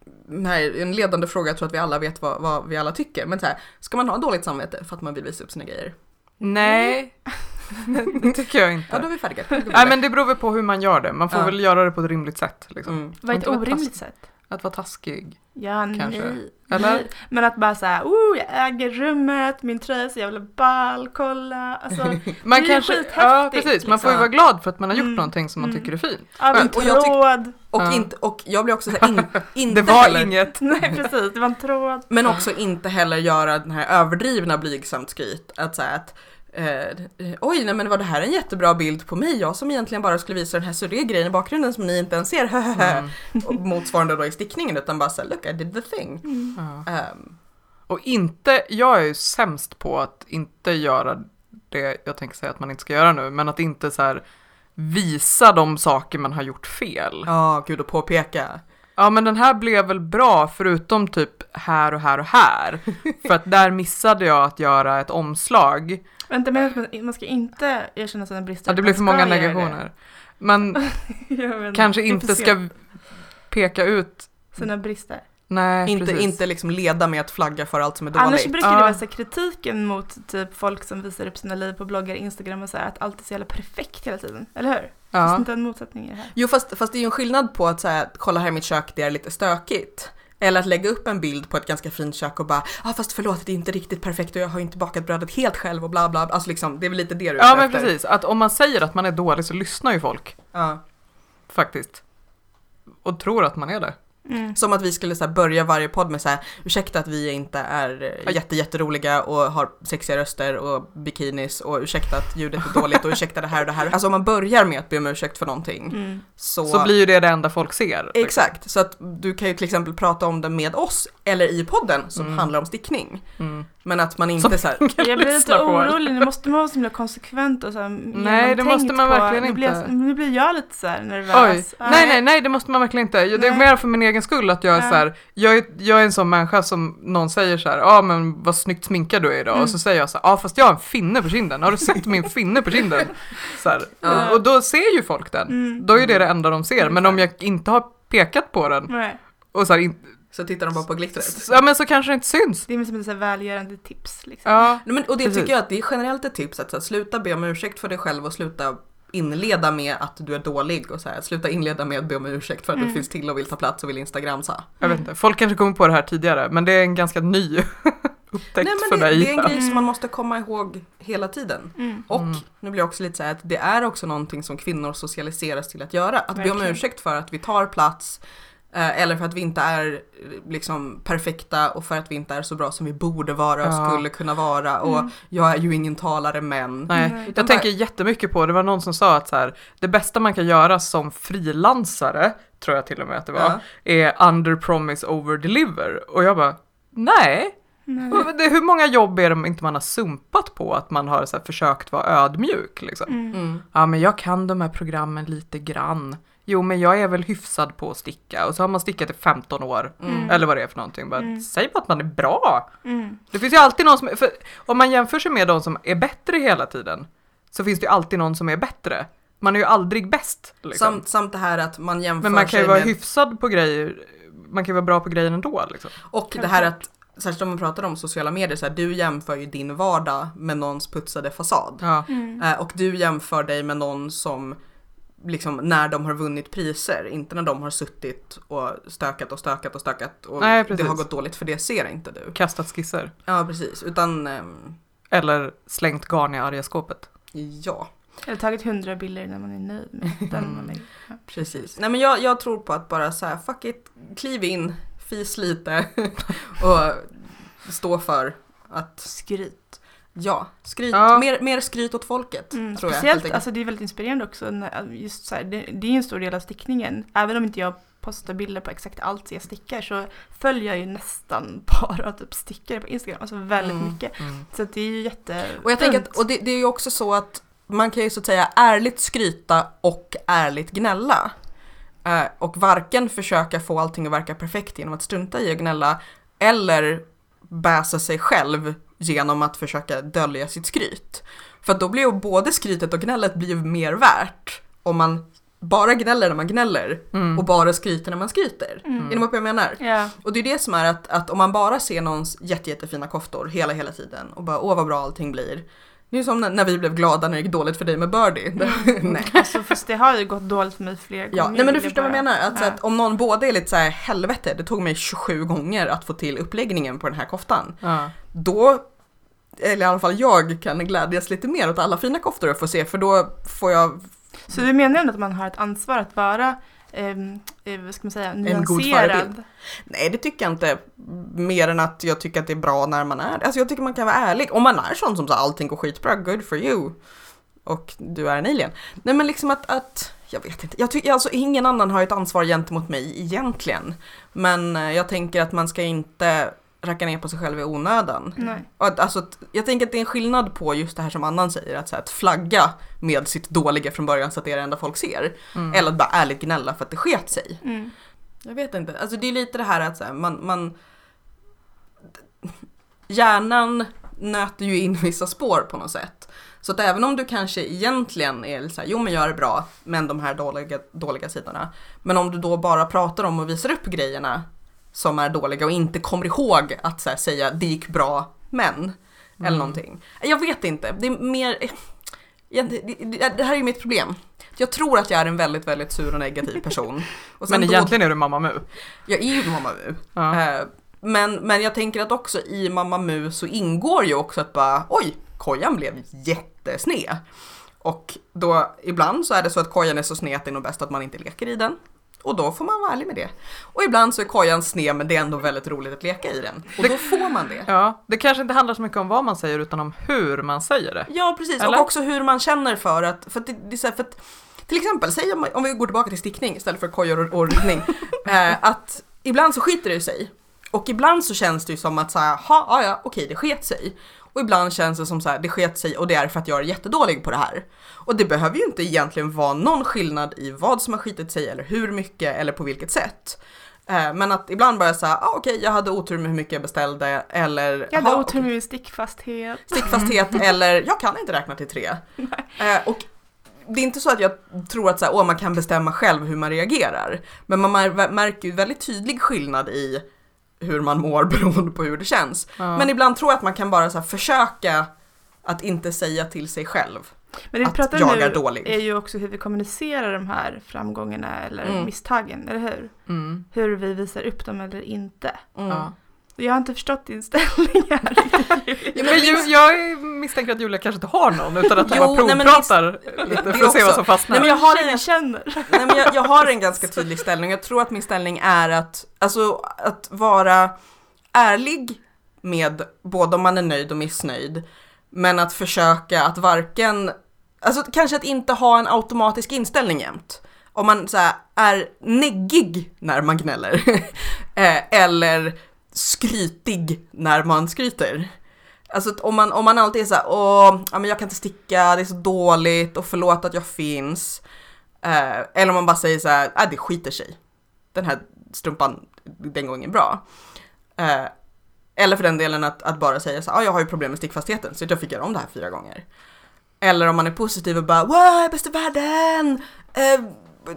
Är en ledande fråga, jag tror att vi alla vet vad, vad vi alla tycker. Men så här, ska man ha dåligt samvete för att man vill visa upp sina grejer? Nej, (laughs) det tycker jag inte. Ja, då är vi färdiga. (laughs) Nej men det beror väl på hur man gör det. Man får Ja. väl göra det på ett rimligt sätt. Liksom. Mm. Vad är ett orimligt sätt? Att vara taskig. Ja, Kanske. nej. Eller? nej. Men att bara säga, oh jag äger rummet, min tröja är så jävla ball, kolla. Alltså, (laughs) Man Det är kanske, skithäftigt, ja precis, man får ju liksom. vara glad för att man har gjort Mm. någonting som man Mm. tycker är fint. av en Och jag tyck- tråd. Och, Ja. inte, och jag blir också så här, in, (laughs) inte Det var heller, inget. (laughs) Nej precis, det var en tråd. men också inte heller göra den här överdrivna blygsamt skryt. Att säga att eh, oj, nej men var det här en jättebra bild på mig? Jag som egentligen bara skulle visa den här surriga grejen i bakgrunden som ni inte ens ser. (laughs) Mm. och motsvarande då i stickningen utan bara säga look I did the thing. Ja. Ehm, Och inte, jag är ju sämst på att inte göra det jag tänker säga att man inte ska göra nu, men att inte så här visa de saker man har gjort fel. Ja, gud att påpeka. Ja men den här blev väl bra förutom typ här och här och här. (laughs) För att där missade jag att göra ett omslag. Vänta, men man- ska inte erkänna sina brister. Ja, det blir för många negationer. Men (laughs) kanske inte ska peka ut, Sina brister. nej Inte, precis. inte liksom leda med att flagga för allt som är dåligt. Annars brukar det vara så kritiken mot typ folk som visar upp sina liv på bloggar, Instagram och så här, att allt är så jävla perfekt hela tiden. Eller hur? Finns det Ja. inte en motsättning i det här? Jo fast, fast det är ju en skillnad på att säga kolla här är mitt kök, det är lite stökigt. Eller att lägga upp en bild på ett ganska fint kök och bara, ja ah, fast förlåt det är inte riktigt perfekt och jag har inte bakat brödet helt själv och bla bla. Alltså liksom, det är väl lite det du är Ja men efter. precis, att om man säger att man är dålig så lyssnar ju folk Ja. faktiskt. Och tror att man är det. Mm. Som att vi skulle så här, börja varje podd med så här, ursäkta att vi inte är eh, jätte, jätteroliga och har sexiga röster och bikinis och ursäkta att ljudet är dåligt och ursäkta det här och det här. Alltså om man börjar med att be om ursäkt för någonting Mm. så... Så blir ju det det enda folk ser. liksom. Exakt, så att du kan ju till exempel prata om det med oss eller i podden som Mm. handlar om stickning. Mm. Men att man inte Som- så här, (laughs) Jag blir lite orolig, nu måste man vara så himla konsekvent och så här (laughs) Nej, det måste man på- verkligen nu blir inte. Nu blir jag lite så här nervös. Oj, nej nej nej det måste man verkligen inte. Det är Nej. mer för min egen skull att jag är Ja. så här, jag är, jag är en sån människa som någon säger så här, ja men vad snyggt sminkad du är idag. Mm. Och så säger jag så här, ja fast jag har en finne på kinden, har du sett min finne på kinden? (laughs) Så. Ja. och, och då ser ju folk den. Mm. Då är det det enda de ser. Men om jag inte har pekat på den Nej. och så här, så tittar de bara på glittret. ja men så kanske det inte syns. Det är som ett välgörande tips. Liksom. Ja, Nej, men, och det Precis. tycker jag att det är generellt ett tips att så här, sluta be om ursäkt för dig själv och sluta inleda med att du är dålig och så här, sluta inleda med att be om ursäkt för att Mm. du finns till och vill ta plats och vill instagramsa. Jag vet inte, folk kanske kommer på det här tidigare men det är en ganska ny (laughs) upptäckt Nej för men det, mig. det är en grej som Mm. man måste komma ihåg hela tiden. Mm. Och Mm. nu blir jag också lite så här att det är också någonting som kvinnor socialiseras till att göra. Att be om Verkligen. ursäkt för att vi tar plats eller för att vi inte är eh, liksom perfekta och för att vi inte är så bra som vi borde vara och Ja. skulle kunna vara. Och Mm. jag är ju ingen talare men. Nej. Utan Jag tänker jättemycket på, det var någon som sa att så här, det bästa man kan göra som frilansare, tror jag till och med att det var, Ja. är under promise over deliver. Och jag bara, nej. Nej. Hur många jobb är det inte man har sumpat på att man har så här, försökt vara ödmjuk liksom? Mm. Mm. Ja men jag kan de här programmen lite grann. Jo men jag är väl hyfsad på att sticka och så har man stickat i 15 år. Mm. Eller vad det är för någonting. Bara, Mm. Säg bara att man är bra. Mm. Det finns ju alltid någon som, för om man jämför sig med de som är bättre hela tiden, så finns det ju alltid någon som är bättre. Man är ju aldrig bäst. Liksom. Samt, samt det här att man jämför Men man kan sig ju vara med, hyfsad på grejer, man kan ju vara bra på grejer ändå. Liksom. och det här att Särskilt om man pratar om sociala medier, så här, du jämför ju din vardag med någons putsade fasad. Ja. Mm. Eh, och du jämför dig med någon som liksom när de har vunnit priser, inte när de har suttit och stökat och stökat och stökat och Nej, det har gått dåligt för det ser inte du. Kastat skisser. Ja precis, utan ehm, Eller slängt garn i arga skåpet. ja Eller tagit hundra bilder när man är nöjd med (laughs) den man lägger. Ja. precis. Nej men jag, jag tror på att bara så här, fuck it, kliv in, fis lite (laughs) och stå för att Skryt. Ja, skryt, Ja. Mer, mer skryt åt folket Mm, tror jag. speciellt, enkelt. alltså det är väldigt inspirerande också. Just så här, det, det är en stor del av stickningen. Även om inte jag postar bilder på exakt allt jag stickar så följer jag ju nästan (laughs) bara typ stickare på Instagram. Alltså väldigt Mm. mycket. Så att det är ju jätte... Och jag tänker att, och det, det är ju också så att man kan ju så att säga ärligt skryta och ärligt gnälla. Eh, och varken försöka få allting att verka perfekt genom att strunta i att gnälla eller bäsa sig själv genom att försöka dölja sitt skryt. För att då blir ju både skrytet och gnället blir mer värt om man bara gnäller när man gnäller Mm. och bara skryter när man skryter. Mm. Är ni med på vad jag menar? Ja. Och det är det som är att, att om man bara ser någons jätte, jättefina koftor hela, hela tiden och bara åh vad bra allting blir. Det är som när, när vi blev glada när det gick dåligt för dig med Birdie. (laughs) nej. Alltså fast det har ju gått dåligt för mig flera gånger. Ja, nej men du förstår vad bara- jag menar. Att, Ja. att om någon både är lite så här helvete, det tog mig 27 gånger att få till uppläggningen på den här koftan. Ja. Då, eller i alla fall jag, kan glädjas lite mer åt alla fina koftor jag får se för då får jag Så du menar ändå att man har ett ansvar att vara, eh, vad ska man säga, god nyanserad? Nej, det tycker jag inte. Mer än att jag tycker att det är bra när man är Alltså jag tycker man kan vara ärlig. Om man är sån som så allting går skitbra, good for you. Och du är en alien. Nej men liksom att, att jag vet inte. Jag tycker alltså ingen annan har ett ansvar gentemot mig egentligen. Men eh, jag tänker att man ska inte racka ner på sig själv i onödan. Nej. Att, alltså, jag tänker att det är en skillnad på just det här som Annan säger, att, så här, att flagga med sitt dåliga från början så att det är det enda folk ser. Mm. Eller att bara ärligt gnälla för att det sket sig. Mm. Jag vet inte. Alltså det är lite det här att så här, man, man... Hjärnan nöter ju in vissa spår på något sätt. Så att även om du kanske egentligen är så här, jo men gör det bra, men de här dåliga, dåliga sidorna. Men om du då bara pratar om och visar upp grejerna som är dåliga och inte kommer ihåg att här, säga det gick bra, men. Eller Mm. någonting. Jag vet inte. Det är mer... Det, här är ju mitt problem. Jag tror att jag är en väldigt, väldigt sur och negativ person. (laughs) Och Men då- egentligen är du Mamma Mu. jag är ju Mamma Mu. Ja. Eh, Men, men jag tänker att också i Mamma Mu så ingår ju också att bara oj, kojan blev jättesned. Och då ibland så är det så att kojan är så sned att det är nog bäst att man inte leker i den. Och då får man vara ärlig med det. Och ibland så är kojan sned men det är ändå väldigt roligt att leka i den. Och då får man det. ja, det kanske inte handlar så mycket om vad man säger utan om hur man säger det. Ja precis, Eller? och också hur man känner för att, för att det, det är så här, för att till exempel, säg om, om vi går tillbaka till stickning istället för kojor och, och ridning, (laughs) eh, att ibland så skiter det sig. Och ibland så känns det ju som att så här, ha, ja, ja, okej, det sket sig. Och ibland känns det som så här, det sket sig och det är för att jag är jättedålig på det här. Och det behöver ju inte egentligen vara någon skillnad i vad som har skitit sig eller hur mycket eller på vilket sätt. Eh, men att ibland bara säga, ah, okej, jag hade otur med hur mycket jag beställde eller Jag hade "Ha, otur med stickfasthet. stickfasthet (laughs) eller jag kan inte räkna till tre. Eh, och det är inte så att jag tror att så här, åh, man kan bestämma själv hur man reagerar. Men man mär- märker ju väldigt tydlig skillnad i hur man mår (laughs) beroende på hur det känns. Ja. Men ibland tror jag att man kan bara så försöka att inte säga till sig själv. Men det vi att pratar jag nu är dålig. är ju också hur vi kommunicerar de här framgångarna eller Mm. misstagen, eller hur? Mm. Hur vi visar upp dem eller inte. Mm. Ja. Jag har inte förstått din ställning här. (laughs) Ja, men ju, jag misstänker att Julia kanske inte har någon utan att Jo, bara provpratar lite för att se vad som fastnar. Nej, men jag har ingen känner. Nej men jag, jag har en (laughs) ganska tydlig ställning. Jag tror att min ställning är att, alltså, att vara ärlig med både om man är nöjd och missnöjd. Men att försöka att varken, alltså kanske att inte ha en automatisk inställning jämt. Om man så här, är neggig när man gnäller. (laughs) eh, eller skrytig när man skryter. Alltså om man, om man alltid är såhär, åh, ja, men jag kan inte sticka, det är så dåligt och förlåt att jag finns. Eh, eller om man bara säger såhär, äh, ah, det skiter sig. Den här strumpan, den går ingen bra. Eh, eller för den delen att, att bara säga så här, ah, jag har ju problem med stickfastheten så jag fick göra om det här fyra gånger. Eller om man är positiv och bara, wow, jag är bäst i världen! Eh,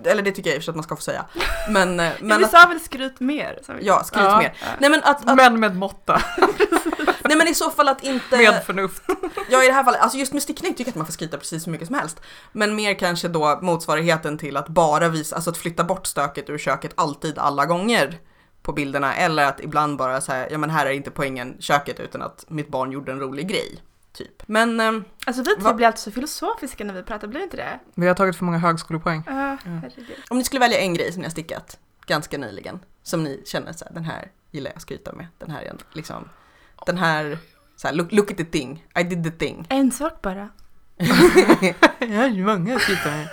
eller det tycker jag i och för sig att man ska få säga. Men, eh, (laughs) Men men vi att, sa väl skryt mer? ja, skryt Ja. mer. Nej men att, att Men med måtta, (laughs) nej men i så fall att inte... med förnuft. Ja i det här fallet, alltså just med stickning tycker jag att man får skryta precis hur mycket som helst. Men mer kanske då motsvarigheten till att bara visa, alltså att flytta bort stöket ur köket alltid alla gånger på bilderna. Eller att ibland bara säga, ja men här är inte poängen köket utan att mitt barn gjorde en rolig grej. Typ. Men ehm, Alltså vi tre blir alltid så filosofiska när vi pratar, blir inte det? Vi har tagit för många högskolepoäng. Ja, herregud. om ni skulle välja en grej som ni har stickat ganska nyligen, som ni känner så här, den här gillar jag att skryta med. Den här är liksom, den här, så här, look, look at the thing, I did the thing. En sak bara. (laughs) Jag har ju många att skryta med.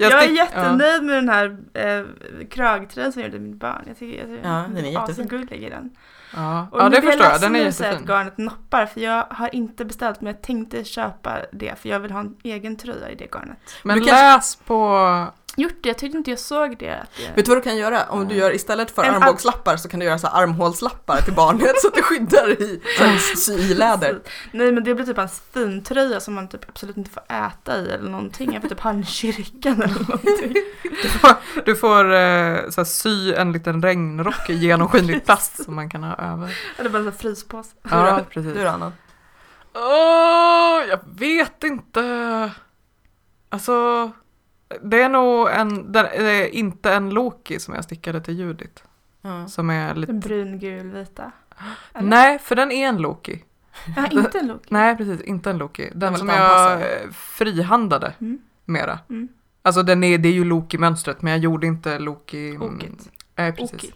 Jag, är stick- jättenöjd med den här eh, kragtröjan som jag gjorde mitt barn. Jag tycker, jag tycker Ja, den är jättefin. asgullig i den. Ja, Och ja det förstår jag. Den är säger att jättefin. garnet noppar för jag har inte beställt men jag tänkte köpa det för jag vill ha en egen tröja i det garnet. Men Du kanske- läs på... Gjort det, jag tyckte inte jag såg det. Vet du vad du kan göra? Om du gör istället för En armbågslappar så kan du göra så här armhålslappar till barnet så att det skyddar i (laughs) syläder. Nej men det blir typ en fintröja som man typ absolut inte får äta i eller någonting. Jag får typ ha den i kyrkan eller någonting. (laughs) Du får, du får eh, så här, sy en liten regnrock i genomskinlig plast som man kan ha över. Eller bara en fryspåse. Ja, (laughs) precis. Du då Anna? Åh, jag vet inte. Alltså, det är nog en, det är inte en Loki som jag stickade till Judith. Ja. Som är lite... En brun, gul, vita. Eller? Nej, för den är en Loki. Ja, inte en Loki. Nej, precis, inte en Loki. Den som jag eh, frihandade Mm. mera. Mm. Alltså den är, det är ju Loki-mönstret, men jag gjorde inte Loki... Okigt. Nej, precis. Okej.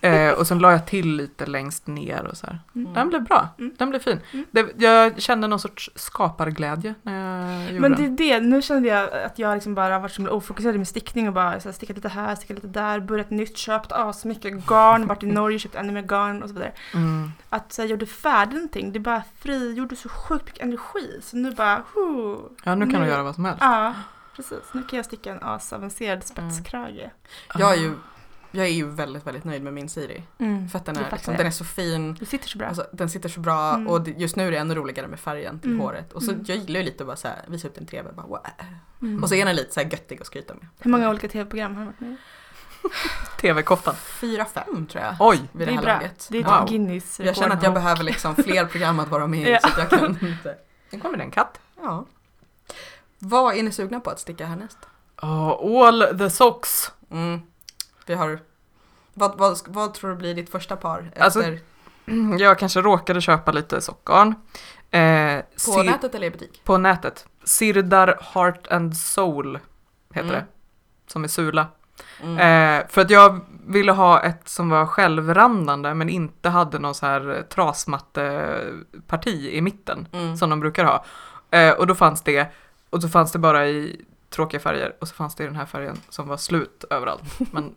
Eh, och sen la jag till lite längst ner och så här. Mm. Den blev bra. Mm. Den blev fin. Mm. Det, jag kände någon sorts skaparglädje när jag gjorde Men det är det, nu kände jag att jag liksom bara varit så ofokuserad min stickning och bara så här, stickat lite här, stickat lite där, börjat nytt, köpt asmycket garn, varit i Norge, köpt ännu mer garn och så vidare. Mm. Att så här, jag gjorde färdigt någonting, det bara frigjorde så sjukt mycket energi. Så nu bara, huh. Ja, nu kan Nu- du göra vad som helst. Ja, precis. Nu kan jag sticka en asavancerad spetskrage. Jag är ju jag är ju väldigt, väldigt nöjd med min Siri. Mm. För att den är, liksom, den är så fin. Det sitter så bra. Alltså, den sitter så bra Mm. och just nu är det ännu roligare med färgen till Mm. håret. Och så Mm. jag gillar ju lite att bara så här, visa upp den i TV. Bara, wow. Mm. Och så är den lite så här göttig att skryta med. Hur många olika tv-program har du varit med i? (laughs) TV-koftan. Fyra, fem tror jag. Oj! Vid det, Det är här bra. laget. Det är Wow. typ Guinness Jag känner att jag behöver liksom fler (laughs) program att vara med i Ja. så att jag kan inte. Nu kommer det en katt. Ja. Vad är ni sugna på att sticka härnäst? Oh, all the socks. Mm. Vi har... Vad, vad, vad tror du blir ditt första par? Alltså, Efter, (clears throat) Jag kanske råkade köpa lite sockgarn. Eh, på Sir- nätet eller i butik? På nätet. Sirdar Heart and Soul heter Mm. det. Som är Sula. Mm. Eh, för att jag ville ha ett som var självrandande men inte hade någon så här trasmatteparti i mitten Mm. som de brukar ha. Eh, och då fanns det, och så fanns det bara i tråkiga färger och så fanns det i den här färgen som var slut överallt. (laughs) Men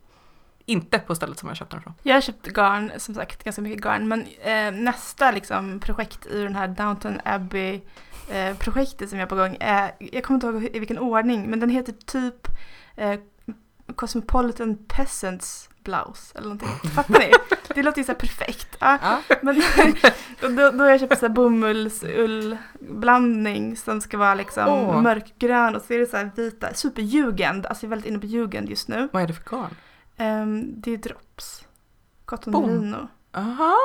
inte på stället som jag köpte den ifrån. Jag har köpt garn, som sagt, ganska mycket garn. Men eh, nästa liksom, projekt i den här Downton Abbey eh, projektet som jag är på gång är, jag kommer inte ihåg i vilken ordning, men den heter typ eh, Cosmopolitan Peasants Blouse eller någonting. (laughs) Fattar ni? Det låter ju så perfekt. Ja, Ja. men, (laughs) då, då har jag köpt så här bomullsullblandning som ska vara liksom Åh. mörkgrön och så är det så här vita, superjugend. Alltså jag är väldigt inne på jugend just nu. Vad är det för garn? Ehm, det är drops. Cotton Boom. Aha!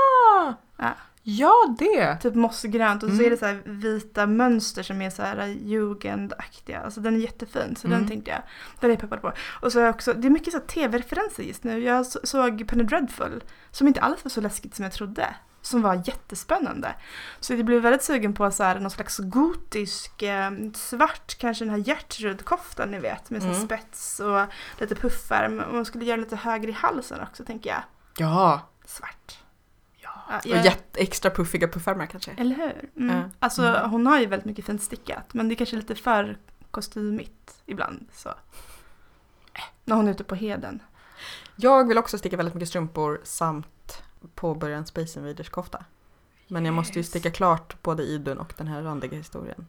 Ja. Ja, det! Typ mossgrönt och så Mm. är det så vita mönster som är så här jugendaktiga. Alltså den är jättefin så Mm. den tänkte jag. Den är jag peppad på. Och så har jag också, det är mycket så tv-referenser just nu. Jag så- såg Penny Dreadful som inte alls var så läskigt som jag trodde. Som var jättespännande. Så jag blev väldigt sugen på så här, någon slags gotisk eh, svart, kanske den här Gertrud-koftan ni vet med Mm. spets och lite puffar. Men man skulle göra lite högre i halsen också tänker jag. Ja. Svart. Ja. Och jätte, extra puffiga puffärmar kanske. eller hur? Mm. Ja. Alltså Mm. hon har ju väldigt mycket fint stickat men det är kanske lite för kostymigt ibland. Så. Äh, När hon är ute på heden. Jag vill också sticka väldigt mycket strumpor samt påbörja en Space Invaders kofta. Men jag måste ju sticka klart både Idun och den här randiga historien.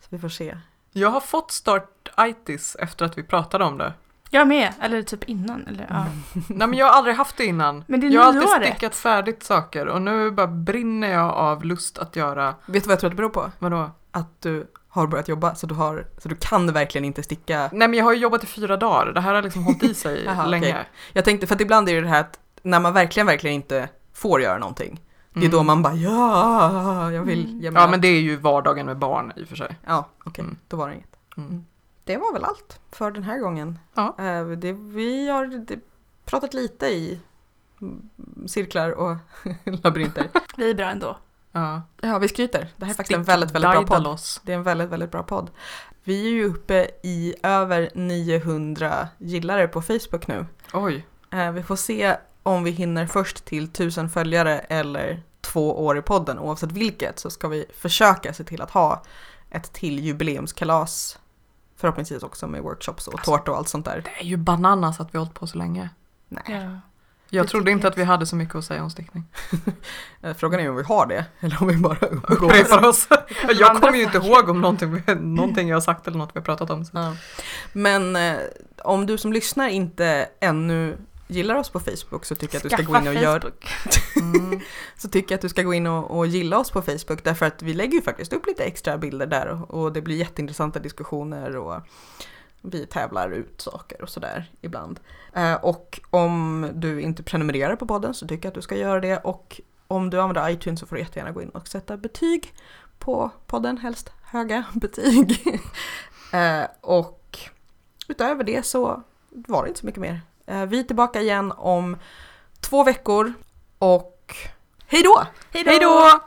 Så vi får se. Jag har fått startitis efter att vi pratade om det. Jag med, eller typ innan. Eller, ja. (laughs) Nej men jag har aldrig haft det innan. Men det är jag har alltid stickat färdigt saker och nu bara brinner jag av lust att göra, Vet du vad jag tror att det beror på? vadå? Att du har börjat jobba så du, har, så du kan verkligen inte sticka. Nej men jag har ju jobbat i fyra dagar, det här har liksom hållit i sig (laughs) Jaha, länge. okej. Jag tänkte, för att ibland är det det här att när man verkligen, verkligen inte får göra någonting. Det är Mm. då man bara ja, jag vill Mm. mig Ja allt." men det är ju vardagen med barn i och för sig. Ja, okej, Mm. då var det inget. Mm. Det var väl allt för den här gången. Ja. Eh, Det, vi har pratat lite i mm, cirklar och (laughs) labyrinter. Vi är bra ändå. Ja. Ja, vi skryter. Det här är faktiskt en väldigt, väldigt bra podd. Daidalos. Det är en väldigt, väldigt bra podd. Vi är ju uppe i över 900 gillare på Facebook nu. Oj. Eh, Vi får se om vi hinner först till 1000 följare eller två år i podden. Oavsett vilket så ska vi försöka se till att ha ett till jubileumskalas. Förhoppningsvis också med workshops och Alltså. tårta och allt sånt där. Det är ju bananas att vi har hållit på så länge. Nej. Ja. Jag Det trodde inte jag att vi hade så mycket att säga om stickning. (laughs) Frågan är om vi har det eller om vi bara (laughs) Upprepar oss. Jag kommer ju inte ihåg om någonting, någonting jag har sagt eller något vi har pratat om. Så. Ja. Men eh, om du som lyssnar inte ännu gillar oss på Facebook så tycker jag att du ska Skaffa gå in och göra. Mm. (laughs) så tycker jag att du ska gå in och, och gilla oss på Facebook därför att vi lägger ju faktiskt upp lite extra bilder där och, och det blir jätteintressanta diskussioner och vi tävlar ut saker och sådär ibland. Eh, och om du inte prenumererar på podden så tycker jag att du ska göra det och om du använder iTunes så får du jättegärna gå in och sätta betyg på podden, helst höga (laughs) betyg. (laughs) eh, och utöver det så var det inte så mycket mer. Eh, vi är tillbaka igen om två veckor och hej då! Hej Hej då!